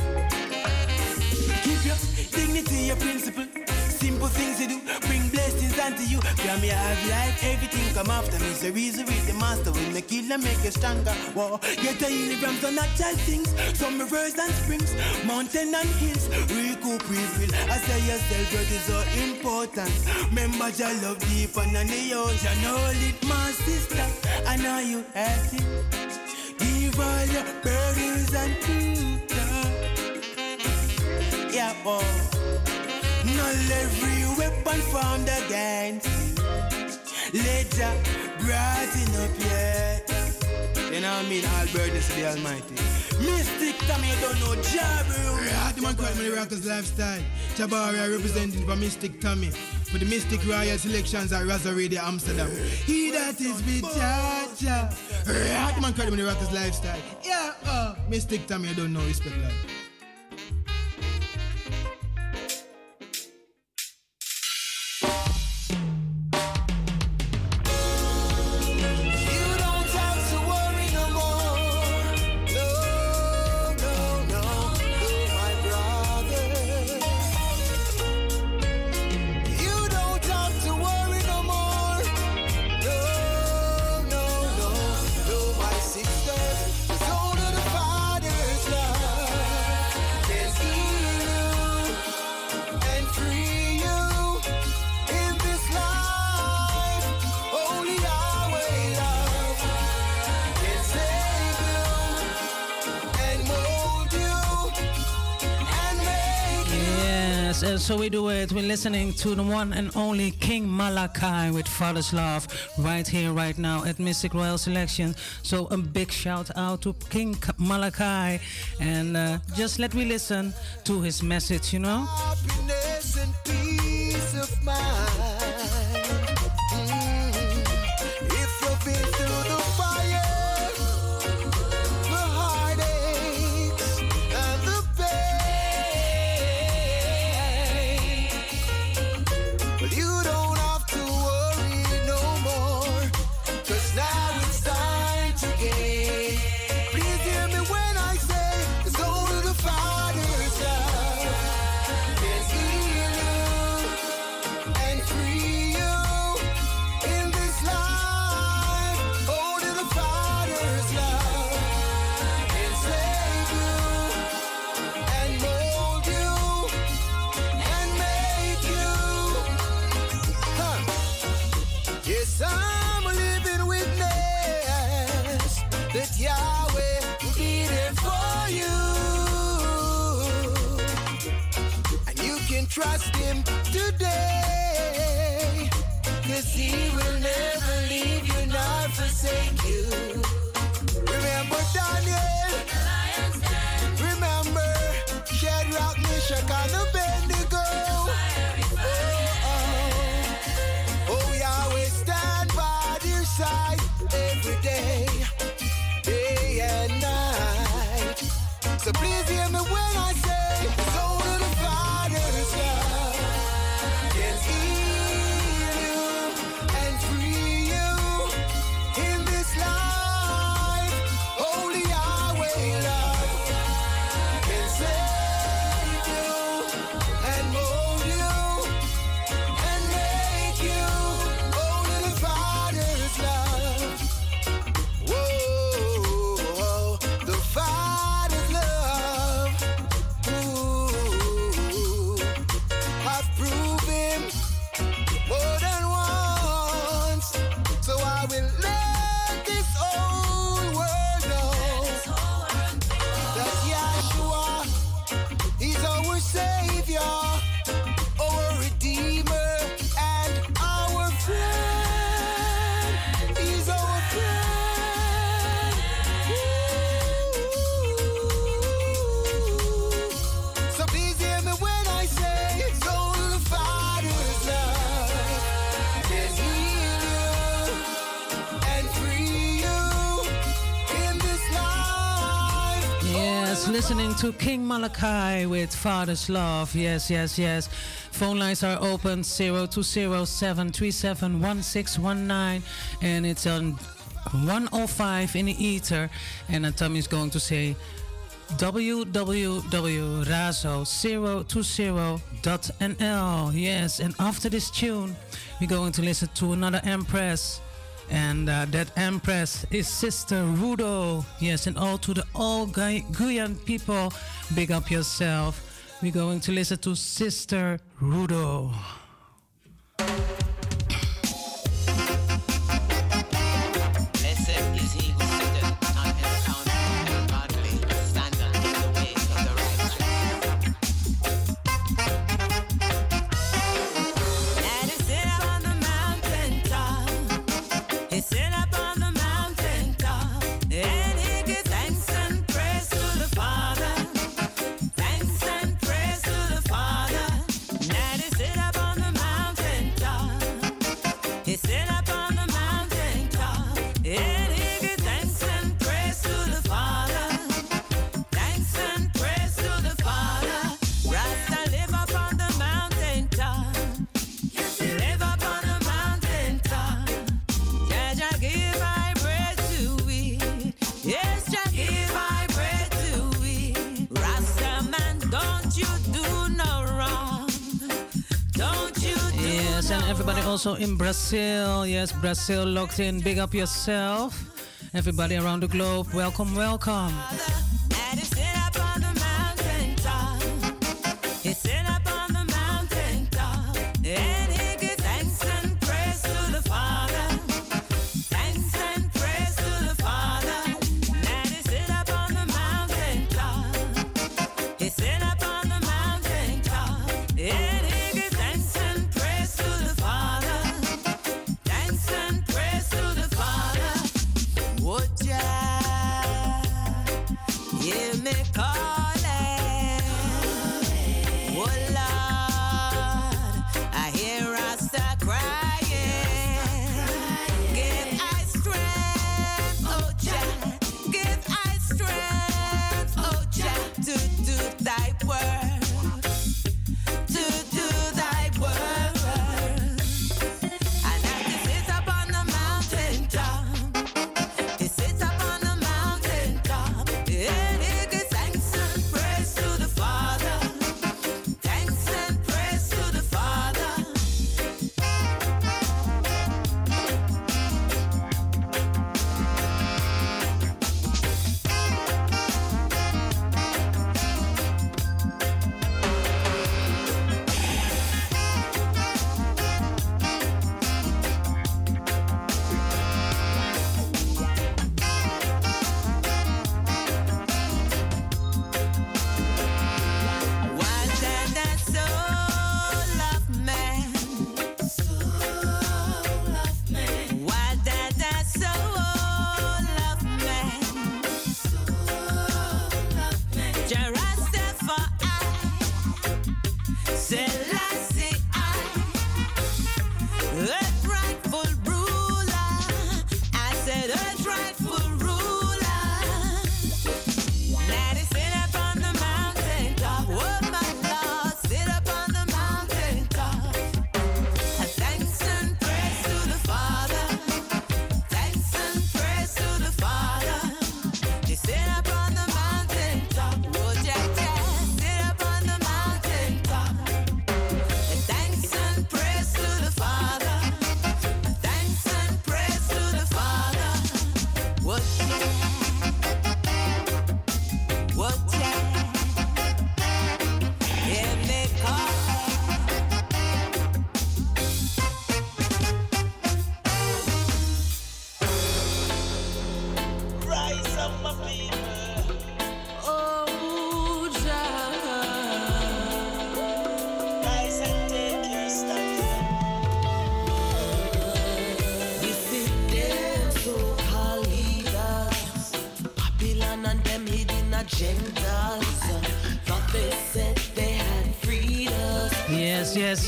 Keep your dignity, your principle. Simple things you do, bring blessings unto you. From your have life, everything come after me. So reason with the master when the killer make you stronger. Whoa, get a healing from some natural things, some rivers and springs, mountain and hills. Recoup, refill. I say yourself, God is so important. Remember your love deep under the ocean. Hold it, my sister. I know you have it. Give all your burdens and truth. Yeah, oh. Not every weapon formed against. Later, brighten up your You know what I mean? All burdens to the Almighty. Mystic Tommy, you don't know. Yeah, the man called me the Rockers Lifestyle. Jabari representing for Mystic Tommy. For the Mystic Royal selections at Raza Radio Amsterdam. He that is. Yeah, the man called me the Rockers Lifestyle. Yeah, uh, Mystic Tommy, you don't know, respect life. So we do it. We're listening to the one and only King Malachi with Father's Love right here, right now at Mystic Royal Selection. So a big shout out to King Malachi. And uh, just let me listen to his message, you know? listening to King Malachi with Father's Love. Yes, yes, yes. Phone lines are open 0207371619 and it's on 105 in the ether. And Tommy is going to say www.razo020.nl. Yes, and after this tune, we're going to listen to another Empress. And uh, that empress is Sister Rudo. Yes, and all to the all Guy- Guyan people, big up yourself. We're going to listen to Sister Rudo. also in Brazil. Yes, Brazil locked in. Big up yourself. Everybody around the globe, welcome, welcome.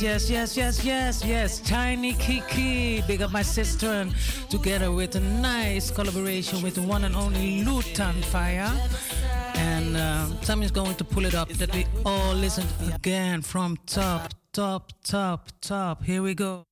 yes, yes, yes, yes, yes, yes. Tiny Kiki, big up my sister, and together with a nice collaboration with the one and only Luton Fyah. And uh, Tammy's going to pull it up that we all listen again from top, top, top, top. Here we go.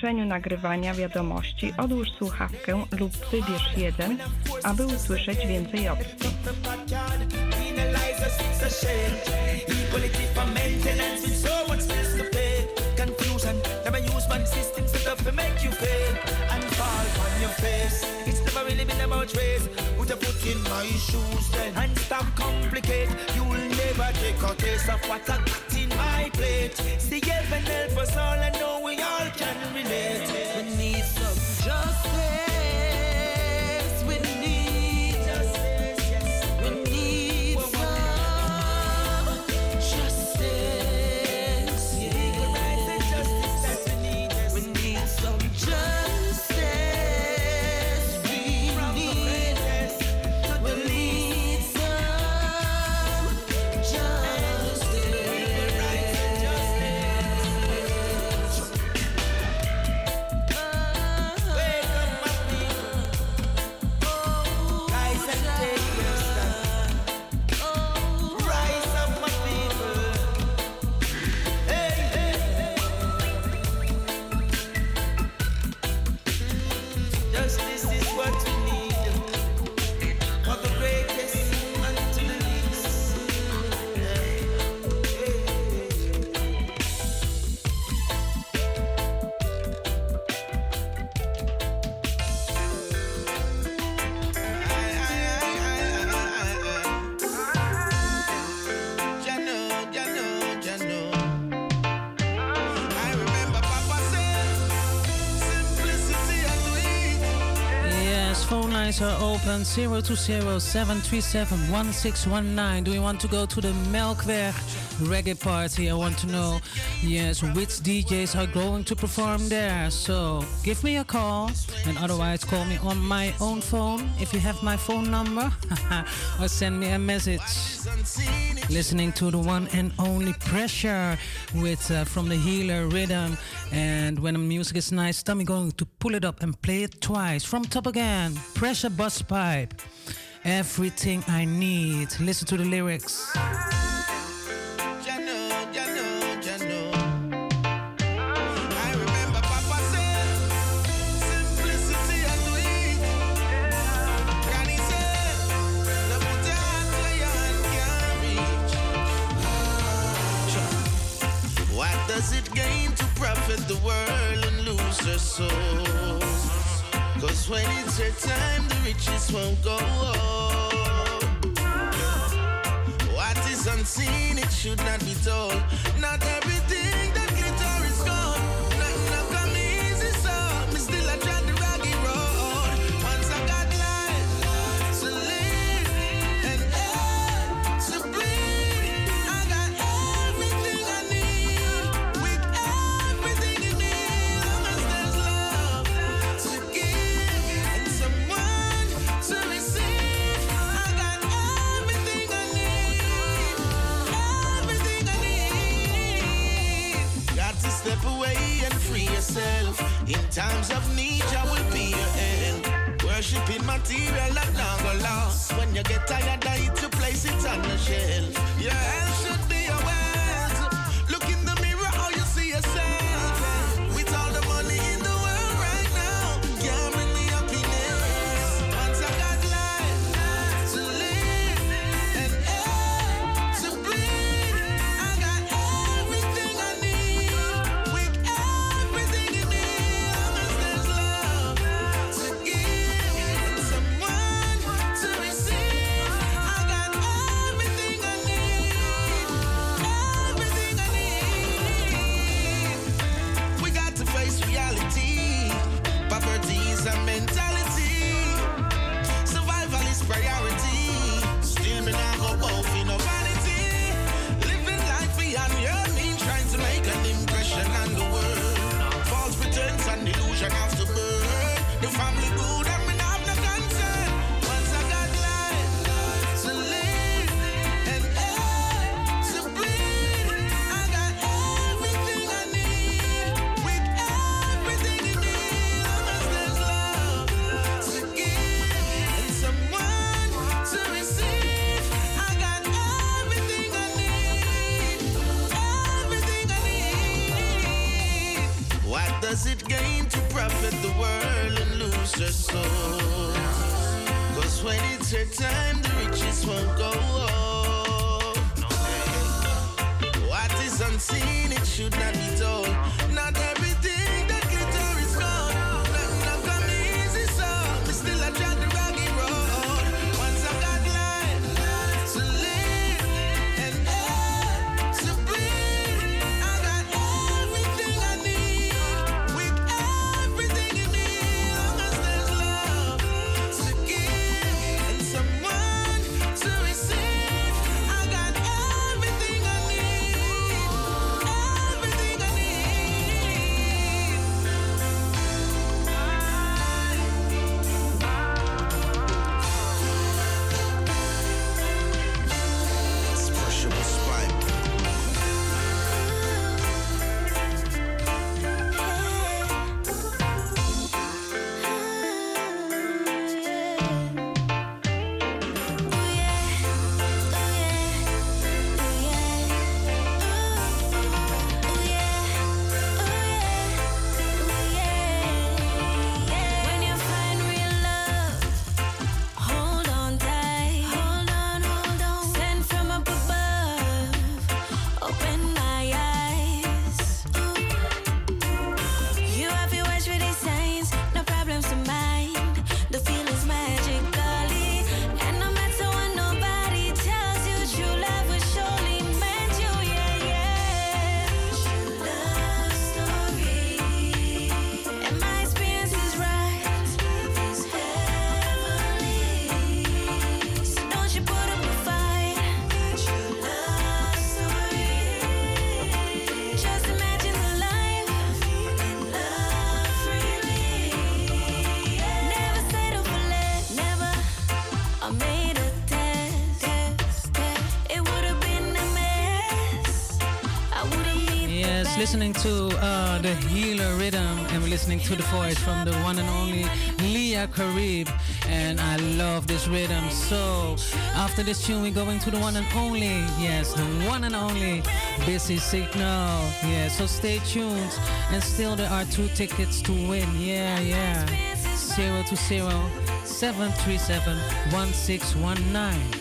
zakończeniu nagrywania wiadomości odłóż słuchawkę lub wybierz jeden, aby usłyszeć więcej opcji. plate. See heaven help us all, I know we all can relate. Brooklyn 0207371619. Do you want to go to the Melkweg reggae party? I want to know, yes, which DJs are going to perform there. So give me a call and otherwise call me on my own phone if you have my phone number or send me a message listening to the one and only Pressure with uh, From the Healer Rhythm. And when the music is nice, Tommy going to pull it up and play it twice. From top again, Pressure Busspipe. Everything I need. Listen to the lyrics. souls. Cause when it's your time, the riches won't go up. What is unseen, it should not be told. Not everything that In times of need, I will be your help. Worshipping material that not go last. When you get tired, I need to place it on the shelf. Your help should Healer Rhythm, and we're listening to the voice from the one and only Leah Karib. And I love this rhythm. So after this tune, we're going to the one and only, yes, the one and only Busy Signal. Yeah, so stay tuned. And still, there are two tickets to win. Yeah, yeah. 020 737 1619.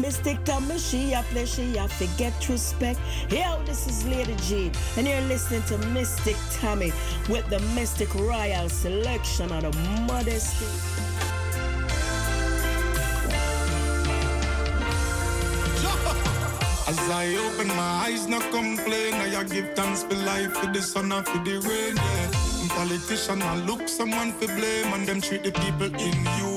Mystic me she a play, she a forget respect. Yo, this is Lady G, and you're listening to Mystic Tommy with the Mystic Royal selection of the modesty. As I open my eyes, no complain. I give thanks for life, for the sun and for the rain. Yeah. Politician, I look someone for blame, and them treat the people in But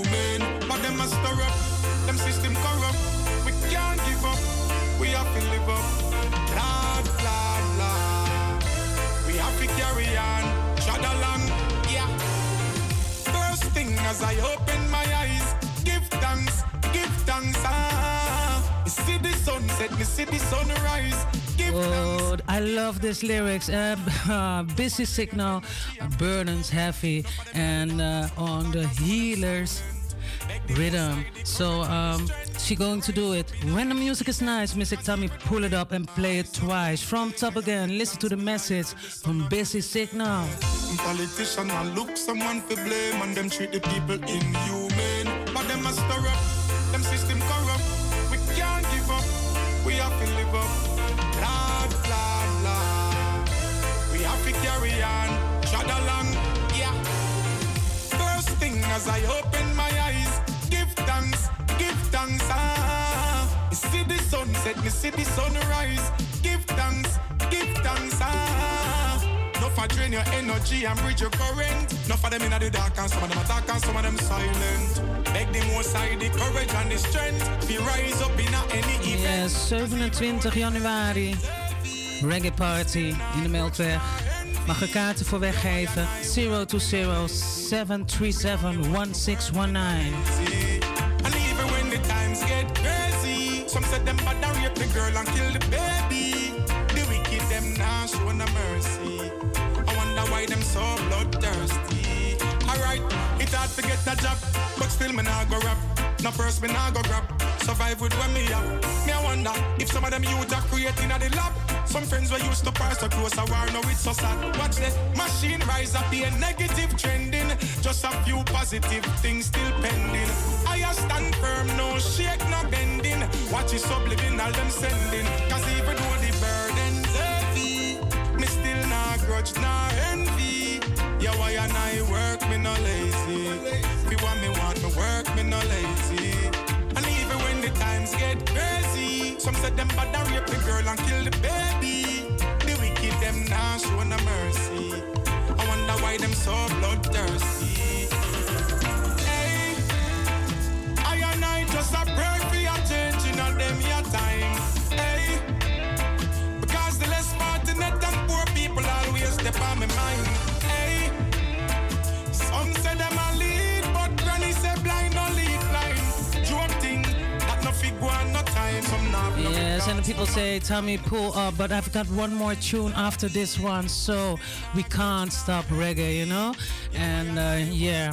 love lyrics. Uh, uh, busy signal, burdens heavy, and uh, on the healers rhythm. So um, she going to do it. When the music is nice, Mystic Tommy, pull it up and play it twice. From top again, listen to the message from Busy Signal. Politician, I look someone for blame, and them treat the people in But I open my eyes, give thanks, give thanks. Ah, see the sunset, me see the sunrise. Give thanks, give thanks. Ah, for drain your energy and bridge your current. No for them in the dark and some of them attack and some of them silent. Beg the most side the courage and the strength. Be rise up in any event. Yes, 27 januari. Reggae Party in de Melkweg. Mag er kaarten voor weggeven? 020-737-1619. And even when the times get crazy, some said them bad and rape the girl and kill the baby. The wicked them now show no mercy. I wonder why them so bloodthirsty. Alright, it hard to get a job, but still me nah go rap. No first me nah go grab. Survive with when me up. Me I wonder if some of them youth are creating at the lab. Some friends were used to pass so close a war, now it's so sad. Watch the machine rise up, a negative trending. Just a few positive things still pending. I a stand firm, no shake, no bending. Watch it subliminal them sending. Cause even though the burden's heavy, me still not grudge, not envy. Yeah, why and I work, me no lazy. Some said them bad and rape the girl and kill the baby. The wicked them now show no mercy. I wonder why them so bloodthirsty. Hey, I and I just a pray for your change in a them your time. Hey, because the less fortunate and poor people always step on my mind. And people say, Tommy, pull up, but I've got one more tune after this one, so we can't stop reggae, you know? And uh, yeah,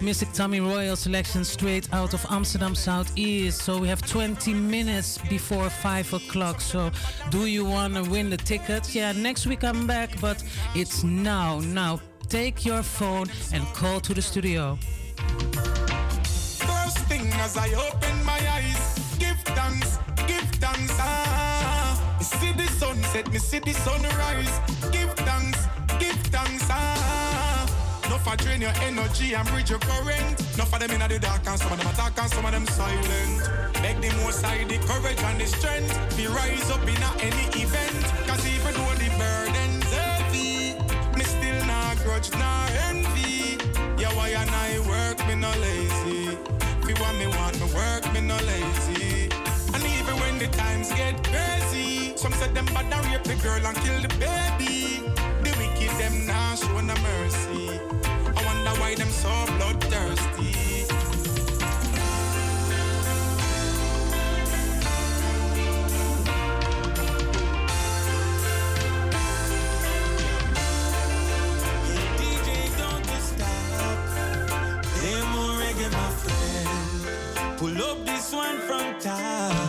Mystic Tommy Royal selection straight out of Amsterdam Southeast. So we have 20 minutes before 5 o'clock. So do you want to win the tickets? Yeah, next week I'm back, but it's now. Now, take your phone and call to the studio. First thing as I open my sunset, me see the sunrise. Give thanks, give thanks. Ah, no for drain your energy and bridge your current. No for them in the dark and some of them attack and some of them silent. Beg the most side the courage and the strength. Be rise up in any event. Cause even though the burden's heavy, me still not grudge, not envy. Yeah, why and I work, me no lazy. If you want me, want me work, me no lazy. And even when the times get crazy, some said them bad and rape the girl and kill the baby. The wicked them now show no mercy. I wonder why them so bloodthirsty. Pull up this one from top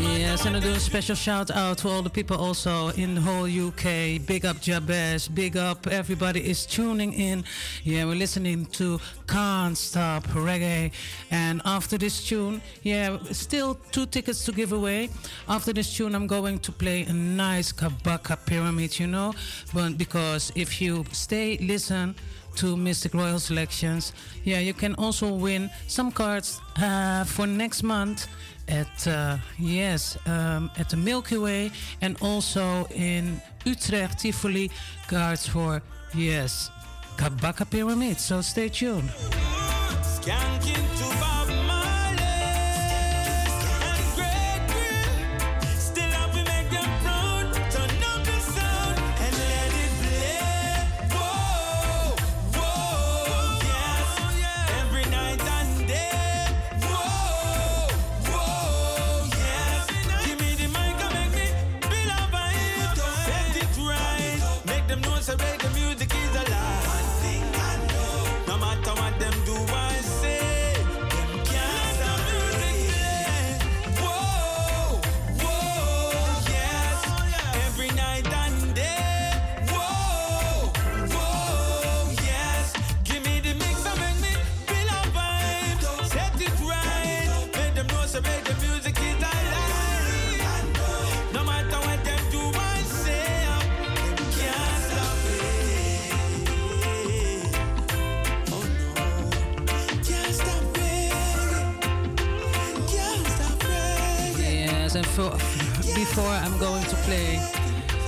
Yes, and I do a special shout out to all the people also in the whole UK. Big up Jabez, big up everybody is tuning in. Yeah, we're listening to Can't Stop Reggae. And after this tune, yeah, still two tickets to give away. After this tune, I'm going to play a nice Kabaka pyramid, you know. But because if you stay, listen to Mystic Royal Selections, yeah, you can also win some cards uh, for next month at uh, yes um, at the Milky Way and also in Utrecht Tivoli cards for yes Kabaka Pyramid. So stay tuned. Before I'm going to play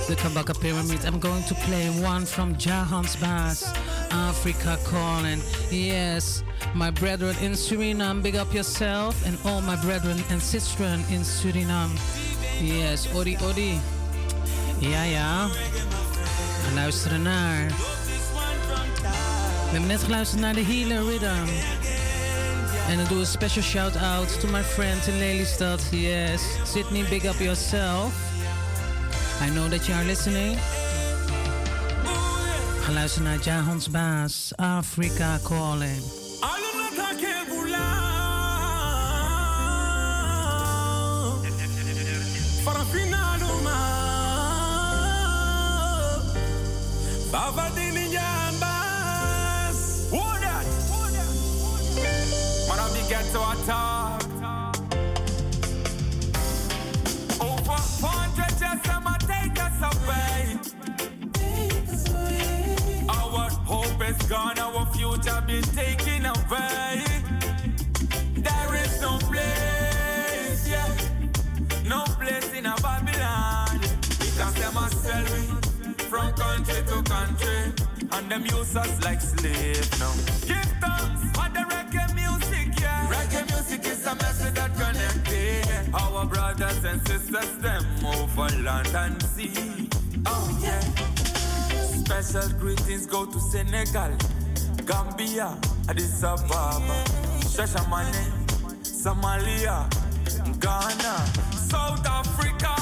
the Kabaka Pyramids. I'm going to play one from Jahans Bass, Africa Calling. Yes, my brethren in Suriname, big up yourself, and all my brethren and sisters in Suriname. Yes, Odi Odi. Ja, ja. En luisteren naar. We hebben net geluisterd naar de Healer Rhythm. En dan doe een special shout out to my friend in Lelystad. Yes, Sydney, big up yourself. I know that you are listening. Ga luisteren naar Jahans Baas, Africa Calling. Baba dini is gone, our future been taken away. There is no place, yeah, no place in a Babylon. Because them a sell we from country to country, and them use us like slave now. Give thanks for the reggae music, yeah. Reggae music is a message that connected our brothers and sisters, them over land and sea. Oh yeah. Special greetings go to Senegal, Gambia, Addis Ababa, Shashamane, Somalia, Ghana, South Africa.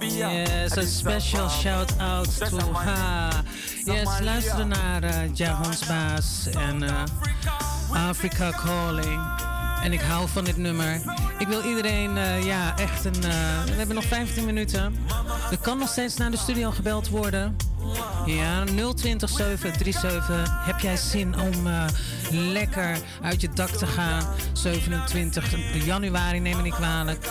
Yes, a special shout out to ha. Yes, luister naar uh, Jahons Baas en uh, Africa Calling. En ik hou van dit nummer. Ik wil iedereen, uh, ja, echt een. we hebben nog 15 minuten. Er kan nog steeds naar de studio gebeld worden. Ja, 020 737. Heb jij zin om uh, lekker uit je dak te gaan? 27 januari neem ik kwalijk.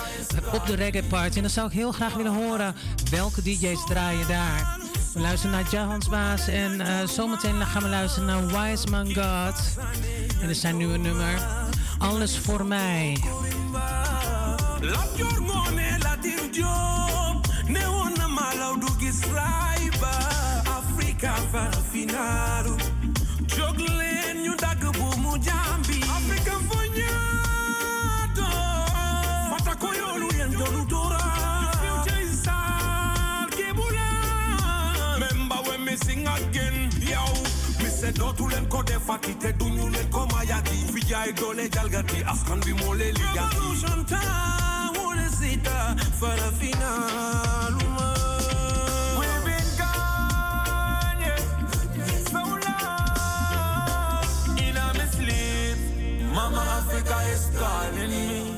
Op de reggae party. En dan zou ik heel graag willen horen welke DJ's draaien daar. We luisteren naar Jahans Baas en uh, zometeen gaan we luisteren naar Wise Man God. En er zijn nieuwe nummer. Alles voor mij. Me say do tu len ko de fakite dunyu len ko mayati. Vijay dole jalgati afkan bi mole ligati. Revolution time, what is it? Farafinaro. We've been gone, yeah, so long. In a sleep, Mama Africa is calling me.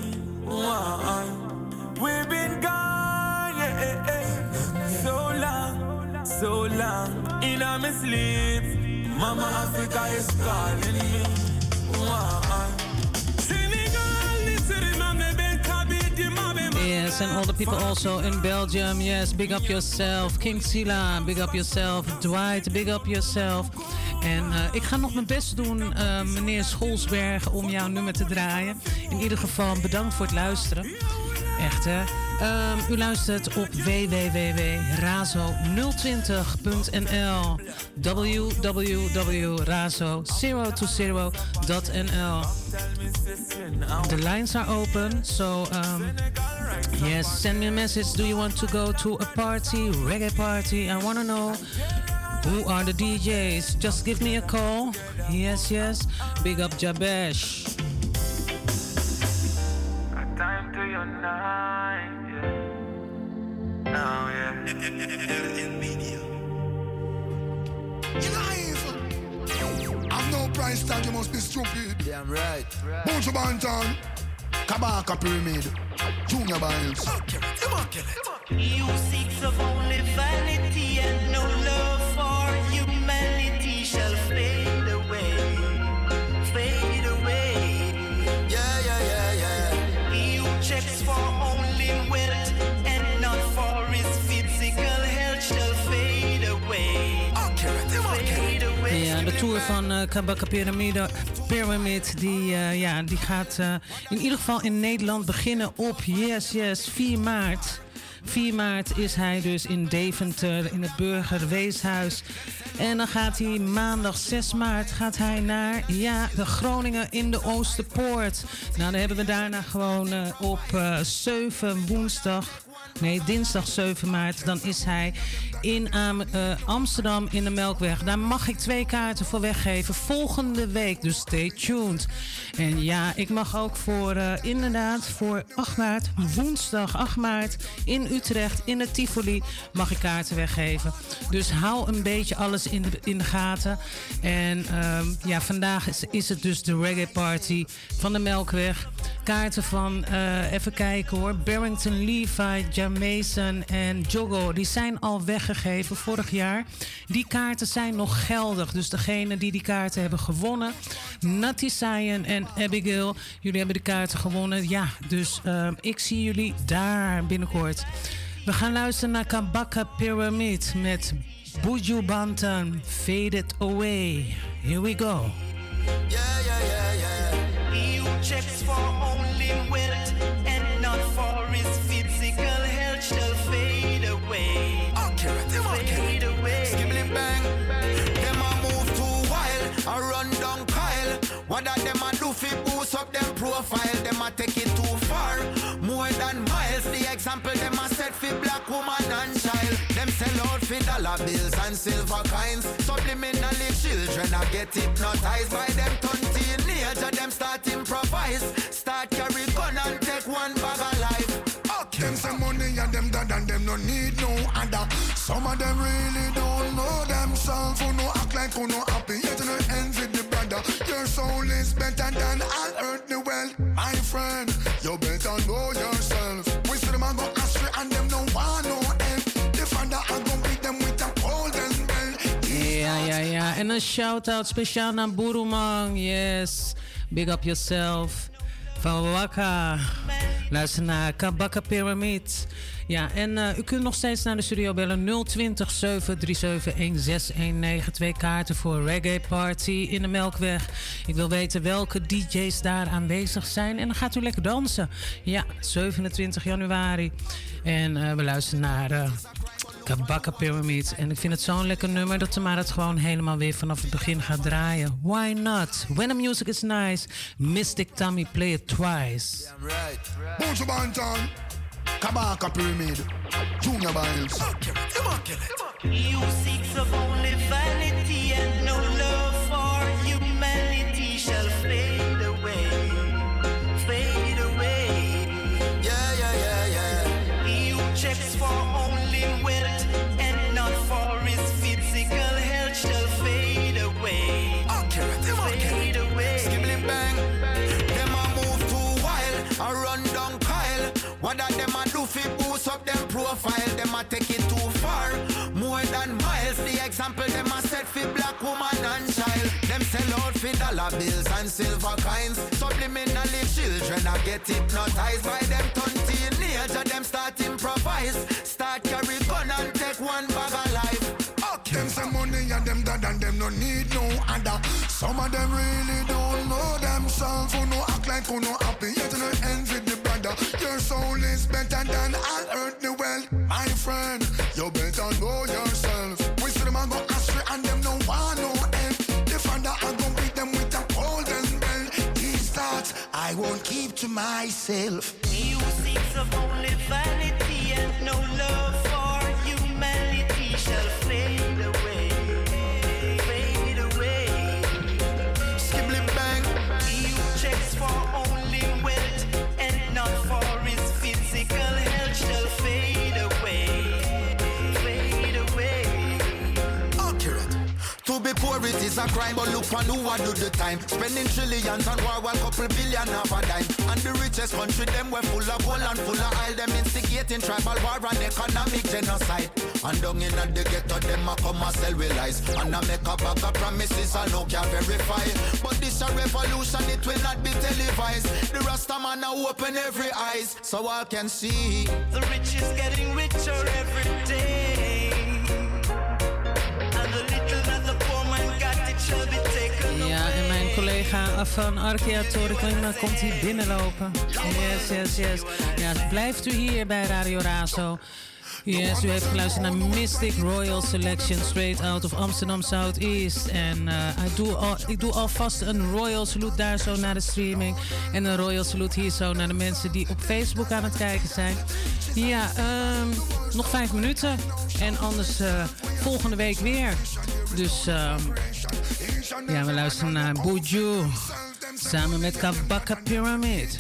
We've been gone, yeah, eh, eh, so long, so long. In a sleep, Mama Africa is calling me. Yes, and all the people also in Belgium. Yes, big up yourself. King Sila, big up yourself. Dwight, big up yourself. En eh, ik ga nog mijn best doen, eh, meneer Scholsberg, om jouw nummer te draaien. In ieder geval bedankt voor het luisteren. Echt hè. Ehm, u luistert op www.razo020.nl www.razo020.nl The lines are open, so um, yes, send me a message. Do you want to go to a party, reggae party? I want to know who are the DJs. Just give me a call. Yes, yes. Big up Jabesh. Time to unite, yeah. Now, yeah. You naive. I've no price tag, you must be stupid. Damn right. Buju Banton, Kabaka Pyramid, Junior Byles. You seek of only vanity and no love for humanity tour van eh Kabaka Pyramide, Pyramid, die, eh, ja, die gaat eh, in ieder geval in Nederland beginnen op, yes, yes, 4 maart. 4 maart is hij dus in Deventer in het Burgerweeshuis. En dan gaat hij maandag 6 maart gaat hij naar ja, de Groningen in de Oosterpoort. Nou, dan hebben we daarna gewoon op eh 7 woensdag Nee, dinsdag 7 maart. Dan is hij in Am- eh, Amsterdam in de Melkweg. Daar mag ik twee kaarten voor weggeven. Volgende week, dus stay tuned. En ja, ik mag ook voor eh, inderdaad voor 8 maart, woensdag 8 maart in Utrecht in het Tivoli mag ik kaarten weggeven. Dus hou een beetje alles in de, in de gaten. En ehm, ja, vandaag is, is het dus de reggae party van de Melkweg. Kaarten van, eh, even kijken hoor, Barrington Levi, Jamason en Jogo. Die zijn al weggegeven vorig jaar. Die kaarten zijn nog geldig. Dus degene die die kaarten hebben gewonnen, Natty Sion en Abigail, jullie hebben de kaarten gewonnen. Ja, dus ehm, ik zie jullie daar binnenkort. We gaan luisteren naar Kabaka Pyramid met Buju Bantan, Faded Away. Here we go. You checks for only wealth and not for his physical health shall fade away. Fade away. Skibbling bang. Them a move too wild, a run down Kyle. What that them a do fi boost up them profile? Them a take it too far, more than miles. The example them a set fi black woman and child. Them sell out fi dollar bills and silver coins. Subliminally children a get hypnotized by them turn teenager. Them start improvise, start carry gun and take one bag of life. Okay. Them say money and them dada and them no need no other. Some of them really don't know themselves. Who no act like who no happy, yet no envy the brother. Your soul is better than all earthly wealth, my friend. You better know yourself. We see them a go astray and them no want no help. The father a go beat them with a golden belt. Ja, ja, ja. En een shout-out speciaal naar Boeroemang. Yes. Big up yourself. Van Waka. Luister naar Kabaka Pyramid. Ja, en eh, u kunt nog steeds naar de studio bellen 020 737 1619. Twee kaarten voor Reggae Party in de Melkweg. Ik wil weten welke DJ's daar aanwezig zijn. En dan gaat u lekker dansen. Ja, 27 januari. En eh, we luisteren naar eh Kabaka Pyramid. En ik vind het zo'n lekker nummer dat ze maar het gewoon helemaal weer vanaf het begin gaat draaien. Why not? When the music is nice, Mystic Tommy play it twice. Right. Bounce Banton. Kabaka Pyramid. Junior Biles. You seek of only vanity and no love that them a do fi boost up them profile? Them a take it too far, more than miles. The example them a set fi black woman and child. Them sell out fi dollar bills and silver coins. Subliminally children a get hypnotized by them turn teenager. Them start improvise, start carry gun and take one bag of life. Them say money and them dad and them no need no other. Some of them really don't know themselves. Who no act like who no happy, yet no envy. Your soul is better than all earthly wealth, my friend. You better know yourself. We see them a go astray and them no want no help. The father a go beat them with a golden bell. These thoughts I won't keep to myself. Who seeks of only vanity and no love for humanity shall Is a crime, but look on who a do the time. Spending trillions on war, one couple billion half a dime. And the richest country, them were full of gold and full of oil. Them instigating tribal war and economic genocide. And down in the ghetto, them a come and sell with lies. And a make a bag of promises I no can verify. But this a revolution, it will not be televised. The Rasta man a open every eyes, so all can see. The rich is getting richer every day. Ja, en mijn collega van Arkia Toriklinga komt hier binnenlopen. Yes, yes, yes. Ja, blijft u hier bij Radio Razo. Yes, u heeft geluisterd naar Mystic Royal Selection straight out of Amsterdam Southeast. En eh, ik, doe alvast een Royal Salute daar zo naar de streaming. En een Royal Salute hier zo naar de mensen die op Facebook aan het kijken zijn. Ja, ehm, nog vijf minuten. En anders eh, volgende week weer. Dus ehm, ja, we luisteren naar Buju. Samen met Kabaka Pyramid.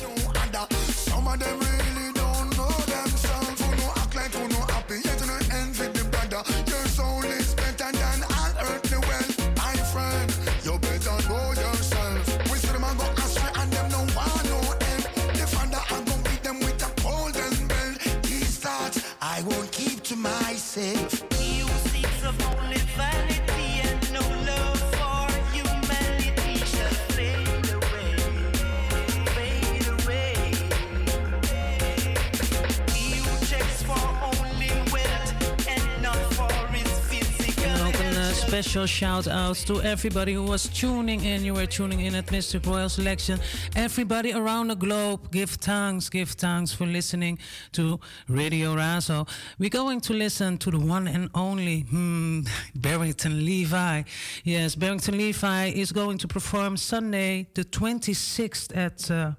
Special shout outs to everybody who was tuning in. You were tuning in at Mystic Royal Selection. Everybody around the globe, give thanks, give thanks for listening to Radio Razo. We're going to listen to the one and only hmm, Barrington Levy. Yes, Barrington Levy is going to perform Sunday, the 26th at... Uh,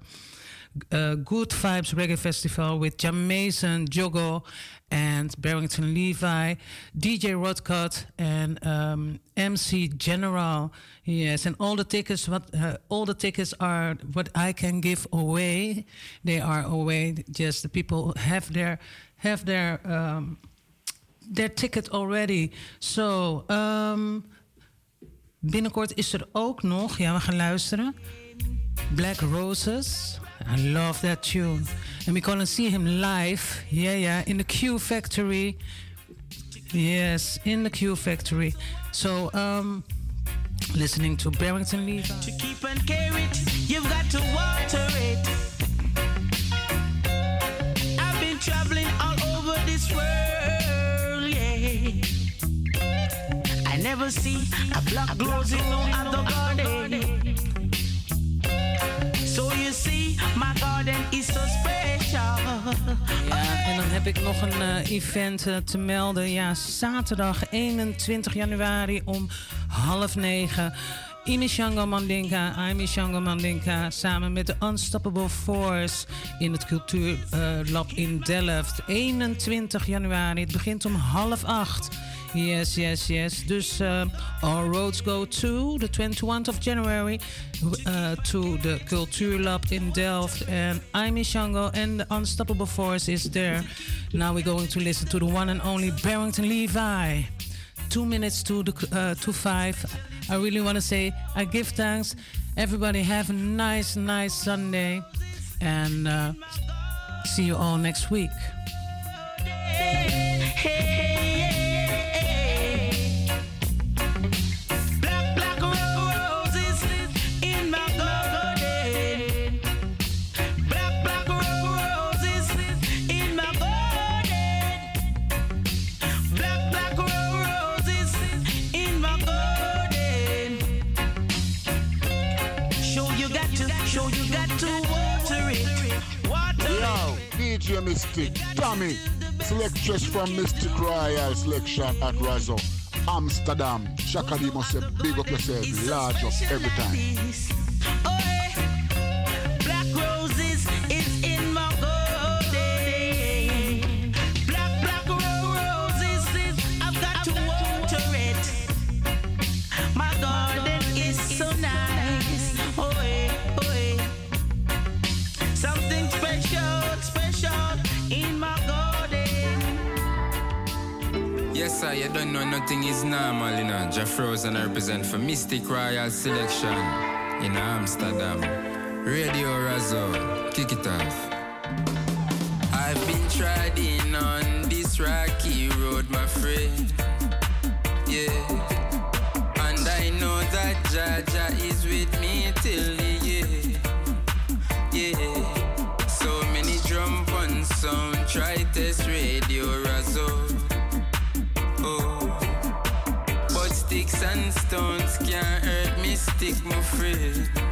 uh, Good Vibes Reggae Festival with Jam Mason, Jogo, and Barrington Levi, DJ Rodcott, and um, MC General. Yes, and all the tickets, what uh, all the tickets are, what I can give away, they are away. Just the people have their have their um, their ticket already. So um, binnenkort is er ook nog, ja, we gaan luisteren. Black Roses. I love that tune. And we're gonna see him live. Yeah, yeah, in the Q Factory. Yes, in the Q Factory. So, um, listening to Barrington Levy. To keep and carry it, you've got to water it. I've been traveling all over this world, yeah. I never see a garden. See, my garden is so special. Ja, en dan heb ik nog een eh, event eh, te melden. Ja, zaterdag 21 januari om half negen. Imishango Mandinka, Imishango Mandinka, samen met de Unstoppable Force in het Cultuurlab in Delft. 21 januari, het begint om half acht. Yes, yes, yes. Dus uh, all roads go to the 21st of January uh, to the Cultuurlab in Delft. And I'm Shango and the Unstoppable Force is there. Now we're going to listen to the one and only Barrington Levy. Two minutes to the uh, to five. I really want to say I give thanks. Everybody have a nice, nice Sunday, and uh, see you all next week. Black, Mystic, Tommy, selectress from Mystic Royal Selection at Razo, Amsterdam. Shaka D must say, big up yourself, large up every time. Yes, you don't know nothing is normal, you know. Jeff Rose and I represent for Mystic Royal Selection in Amsterdam. Radio Razo, kick it off. I've been treading on this rocky road, my friend. Me, stick